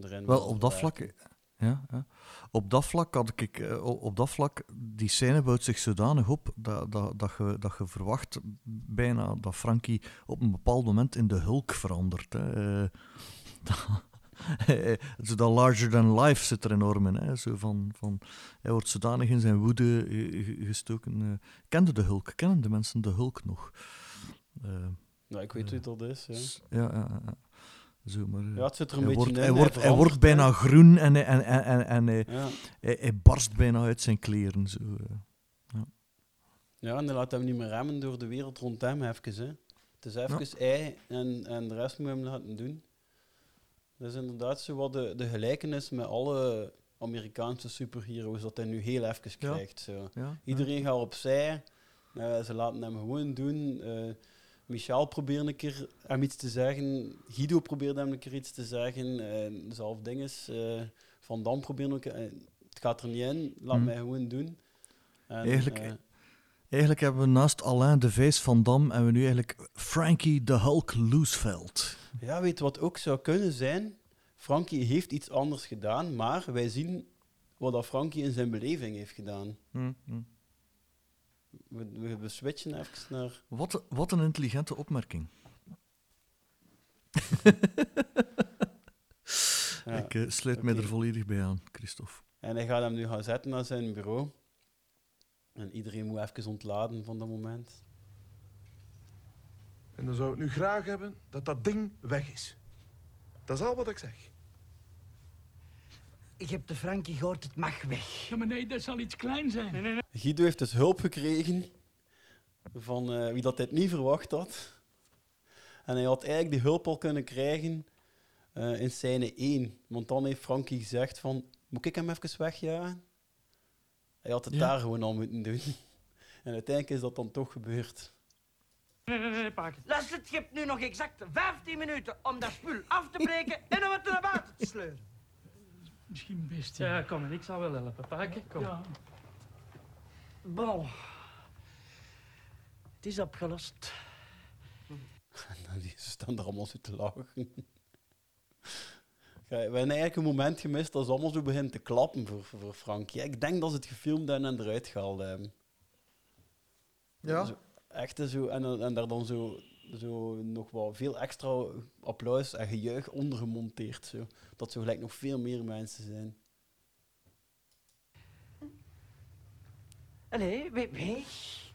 Speaker 4: erin
Speaker 2: Wel, op dat vlak... Ja, ja. Op dat vlak had ik... Op dat vlak, die scène bouwt zich zodanig op dat, dat, dat, je, dat je verwacht bijna dat Frankie op een bepaald moment in de Hulk verandert. Hè. Dat- dat larger than life zit er enorm in. Hè. Zo van, van, hij wordt zodanig in zijn woede ge- gestoken. eh. Kende de Hulk? Kennen de mensen de Hulk nog? Eh,
Speaker 4: Ja, ik weet
Speaker 2: eh,
Speaker 4: wie dat is. Ja.
Speaker 2: Ja, ja, ja, ja. Zo, maar,
Speaker 4: Ja, het zit er een
Speaker 2: hij
Speaker 4: beetje
Speaker 2: wordt,
Speaker 4: in,
Speaker 2: Hij wordt, hij wordt bijna groen en, hij- en, en, en, en hij,
Speaker 4: Ja.
Speaker 2: hij, hij barst bijna uit zijn kleren. Zo, ja.
Speaker 4: Ja, en dan laat hem niet meer remmen door de wereld rond hem even. Hè. Het is even hij en, en de rest moet hem laten doen. Dat is inderdaad zo wat de, de gelijkenis met alle Amerikaanse superheroes dat hij nu heel even krijgt. Zo.
Speaker 2: Ja,
Speaker 4: Iedereen gaat opzij, eh, ze laten hem gewoon doen. eh, Michel probeerde een keer hem iets te zeggen. Guido probeerde hem een keer iets te zeggen. Uh, zelf dinges. eh, Van Dam probeerde ook... eh, het gaat er niet in, laat
Speaker 2: Hmm.
Speaker 4: mij gewoon doen. En,
Speaker 2: Eigenlijk,
Speaker 4: eh,
Speaker 2: eigenlijk hebben we naast Alain de Vijs van Dam en we nu eigenlijk Frankie de Hulk Looseveld.
Speaker 4: Ja, weet wat ook zou kunnen zijn? Frankie heeft iets anders gedaan, maar wij zien wat dat Frankie in zijn beleving heeft gedaan.
Speaker 2: Hm, hm.
Speaker 4: We, we, we switchen even naar...
Speaker 2: Wat, wat een intelligente opmerking.
Speaker 4: Ja,
Speaker 2: Ik eh, sluit mij
Speaker 4: oké.
Speaker 2: er volledig bij aan, Christophe.
Speaker 4: En hij gaat hem nu gaan zetten naar zijn bureau. En iedereen moet even ontladen van dat moment.
Speaker 6: En dan zou ik nu graag hebben dat dat ding weg is. Dat is al wat ik zeg.
Speaker 5: Ik heb de Frankie gehoord, het mag weg.
Speaker 8: Ja, maar nee, dat zal iets klein zijn.
Speaker 4: Guido heeft dus hulp gekregen van eh, wie dat dit niet verwacht had. En hij had eigenlijk die hulp al kunnen krijgen eh, in scène 1. Want dan heeft Frankie gezegd van, moet ik hem even wegjagen? Hij had het
Speaker 7: Ja.
Speaker 4: daar gewoon al moeten doen. En uiteindelijk is dat dan toch gebeurd.
Speaker 13: Nee, nee, nee.
Speaker 5: Luister, je hebt nu nog exact 15 minuten om dat spul af te breken en om het naar buiten te sleuren.
Speaker 8: Misschien best.
Speaker 13: Ja, kom, en ik zal wel helpen. Paken, kom.
Speaker 8: Ja.
Speaker 5: Bon. Het is opgelost.
Speaker 4: En die staan er allemaal zo te lachen. Ja, we hebben eigenlijk een moment gemist dat ze allemaal zo begint te klappen voor, voor Frankie. Ik denk dat ze het gefilmd hebben en eruit gehaald hebben.
Speaker 2: Ja.
Speaker 4: Zo, echt zo, en, en daar dan zo, zo nog wel veel extra applaus en gejuich onder gemonteerd. Zo. Dat zo gelijk nog veel meer mensen zijn.
Speaker 5: Allee, we- weg.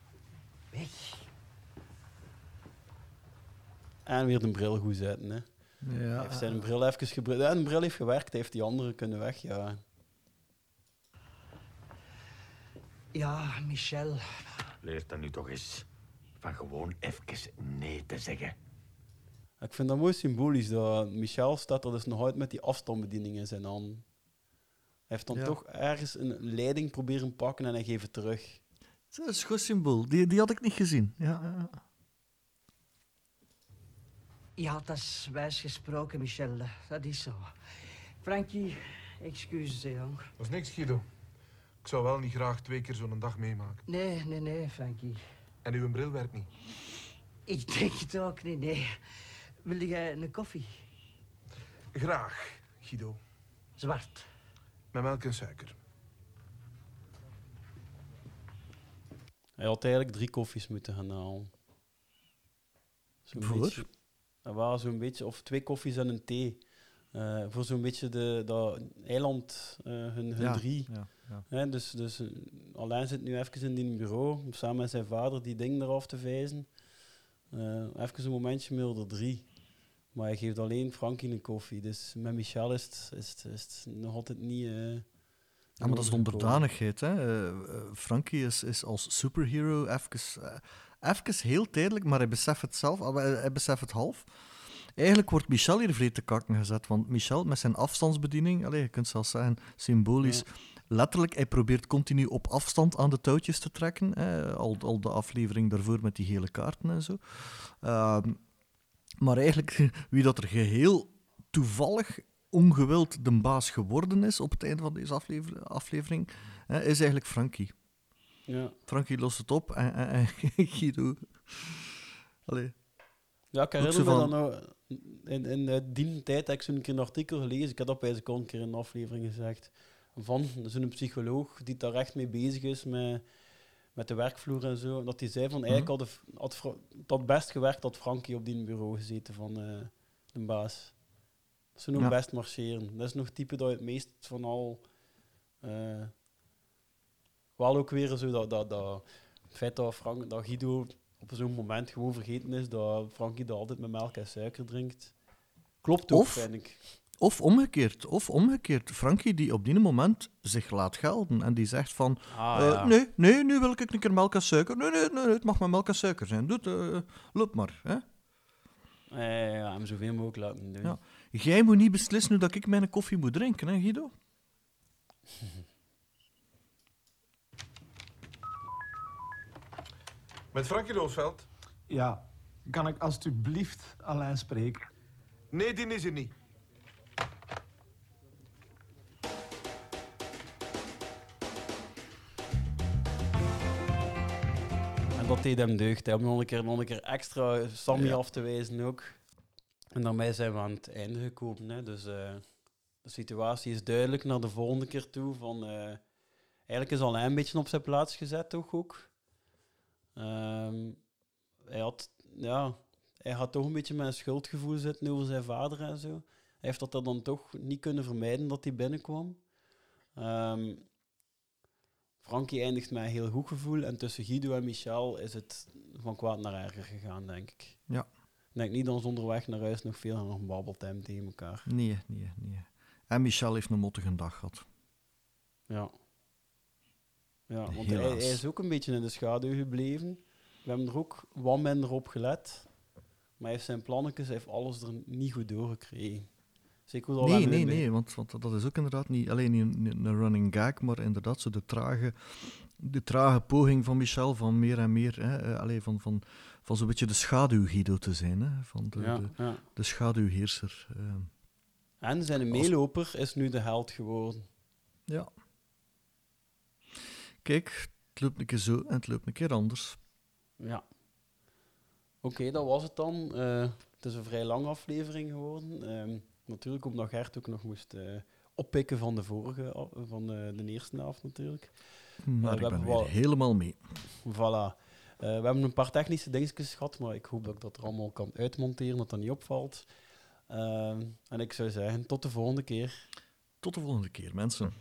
Speaker 5: Weg.
Speaker 4: En weer de bril goed zetten. Hè.
Speaker 2: Ja.
Speaker 4: Hij heeft zijn bril even gebruikt. Ja, de bril heeft gewerkt, hij heeft die andere kunnen wegjagen.
Speaker 5: Ja, Michel.
Speaker 1: Leer dan nu toch eens van gewoon even nee te zeggen.
Speaker 4: Ik vind dat mooi symbolisch dat Michel staat er dus nog uit met die afstandsbediening in zijn hand. Hij heeft dan
Speaker 2: Ja.
Speaker 4: toch ergens een leiding proberen pakken en hij geeft het terug.
Speaker 2: Dat is een goed symbool. Die, die had ik niet gezien. Ja, ja.
Speaker 5: Ja, dat is wijs gesproken, Michel. Dat is zo. Frankie, excuses, jong.
Speaker 6: Dat is niks, Guido. Ik zou wel niet graag twee keer zo'n dag meemaken.
Speaker 5: Nee, nee, nee, Frankie.
Speaker 6: En uw bril werkt niet.
Speaker 5: Ik denk het ook niet, nee. Wil jij een koffie?
Speaker 6: Graag, Guido.
Speaker 5: Zwart.
Speaker 6: Met melk en suiker.
Speaker 4: Hij had eigenlijk drie koffies moeten gaan halen.
Speaker 2: Voor?
Speaker 4: beetje- Dat waren zo'n beetje, of twee koffies en een thee. Eh, voor zo'n beetje de, dat eiland, eh, hun, hun
Speaker 2: Ja,
Speaker 4: drie.
Speaker 2: ja, ja.
Speaker 4: Hè, dus dus eh, Alain zit nu even in die bureau, samen met zijn vader, die ding eraf te vijzen. Eh, even een momentje met er drie. Maar hij geeft alleen Frankie een koffie. Dus met Michel is het, is het, is het nog altijd niet...
Speaker 2: Ja, maar dat is de onderdanigheid. Hè. Frankie is, is als superhero even, even heel tijdelijk, maar hij beseft het zelf, ah, hij, beseft het half. Eigenlijk wordt Michel hier vreed te kakken gezet, want Michel met zijn afstandsbediening, allez, je kunt zelfs zeggen symbolisch, letterlijk, hij probeert continu op afstand aan de touwtjes te trekken. Hè. Al, al de aflevering daarvoor met die gele kaarten en zo. Ehm, maar eigenlijk, wie dat er geheel toevallig ongewild de baas geworden is op het einde van deze aflever- aflevering, hè, is eigenlijk Frankie.
Speaker 4: Ja.
Speaker 2: Frankie lost het op en, en, en Guido... Allee.
Speaker 4: Ja, ik herinner me
Speaker 2: van-
Speaker 4: dan nou, in, in eh, die tijd heb ik zo'n keer een artikel gelezen, ik had dat bij een keer in een aflevering gezegd, van zo'n psycholoog die daar echt mee bezig is met, met de werkvloer en zo, dat hij zei van eigenlijk had, het had best gewerkt dat Frankie op die bureau gezeten van eh, de baas. Nog
Speaker 2: Ja.
Speaker 4: best marcheren. Dat is nog het type dat je het meest van al... eh, wel ook weer zo dat, dat, dat het feit dat, Frank, dat Guido op zo'n moment gewoon vergeten is dat Frankie dat altijd met melk en suiker drinkt. Klopt ook,
Speaker 2: Of-
Speaker 4: vind ik.
Speaker 2: Of omgekeerd, of omgekeerd. Frankie die op die moment zich laat gelden en die zegt van...
Speaker 4: Ah,
Speaker 2: eh,
Speaker 4: ja.
Speaker 2: Nee, nee, nu wil ik een keer melk en suiker. Nee, nee, nee, het mag maar melk en suiker zijn. Doe het, eh, loop maar. Hè?
Speaker 4: Ja, ja, ja, hem zoveel mogelijk laten doen.
Speaker 2: Ja. Jij moet niet beslissen hoe dat ik mijn koffie moet drinken, hè, Guido?
Speaker 6: Met Frankie Loosveld.
Speaker 9: Ja. Kan ik alstublieft Alain spreken?
Speaker 6: Nee, die is er niet.
Speaker 4: En dat deed hem deugd, hè, om nog een keer, nog een keer extra Sammy
Speaker 2: Ja.
Speaker 4: af te wijzen ook. En daarmee zijn we aan het einde gekomen. Hè. Dus eh, de situatie is duidelijk naar de volgende keer toe. Van, eh, eigenlijk is Alain een beetje op zijn plaats gezet, toch ook? Ehm, hij, had, ja, hij had toch een beetje met een schuldgevoel zitten over zijn vader en zo. Hij heeft dat dan toch niet kunnen vermijden dat hij binnenkwam. Ehm, Frankie eindigt met een heel goed gevoel. En tussen Guido en Michel is het van kwaad naar erger gegaan, denk ik.
Speaker 2: Ja.
Speaker 4: Ik denk niet dat ze onderweg naar huis nog veel gebabbeld hebben tegen elkaar.
Speaker 2: Nee, nee, nee. En Michel heeft een mottige dag gehad.
Speaker 4: Ja. Ja, want hij, is ook een beetje in de schaduw gebleven. We hebben er ook wat minder op gelet. Maar hij heeft zijn plannetjes, hij heeft alles er niet goed doorgekregen. Zeker wel
Speaker 2: Nee, nee, nee, want, want dat is ook inderdaad niet alleen een, running gag, maar inderdaad zo de trage, de trage poging van Michel van meer en meer, hè, eh, allee, van, van, van zo'n beetje de schaduw-Guido te zijn, hè, van de,
Speaker 4: Ja,
Speaker 2: de,
Speaker 4: ja.
Speaker 2: de schaduwheerser. eh.
Speaker 4: En zijn meeloper is nu de held geworden.
Speaker 2: Ja. Kijk, het loopt een keer zo en het loopt een keer anders.
Speaker 4: Ja. Oké, dat was het dan. Eh, het is een vrij lange aflevering geworden. Ehm, natuurlijk omdat Gert ook nog moest eh, oppikken van de vorige, van de, de eerste helft natuurlijk.
Speaker 2: Maar
Speaker 4: Eh,
Speaker 2: ik ben
Speaker 4: hebben
Speaker 2: weer
Speaker 4: wel-
Speaker 2: helemaal mee.
Speaker 4: Voilà. We hebben een paar technische dingetjes gehad, maar ik hoop dat ik dat er allemaal kan uitmonteren, dat dat niet opvalt. Ehm, en ik zou zeggen, tot de volgende keer.
Speaker 2: Tot de volgende keer, mensen.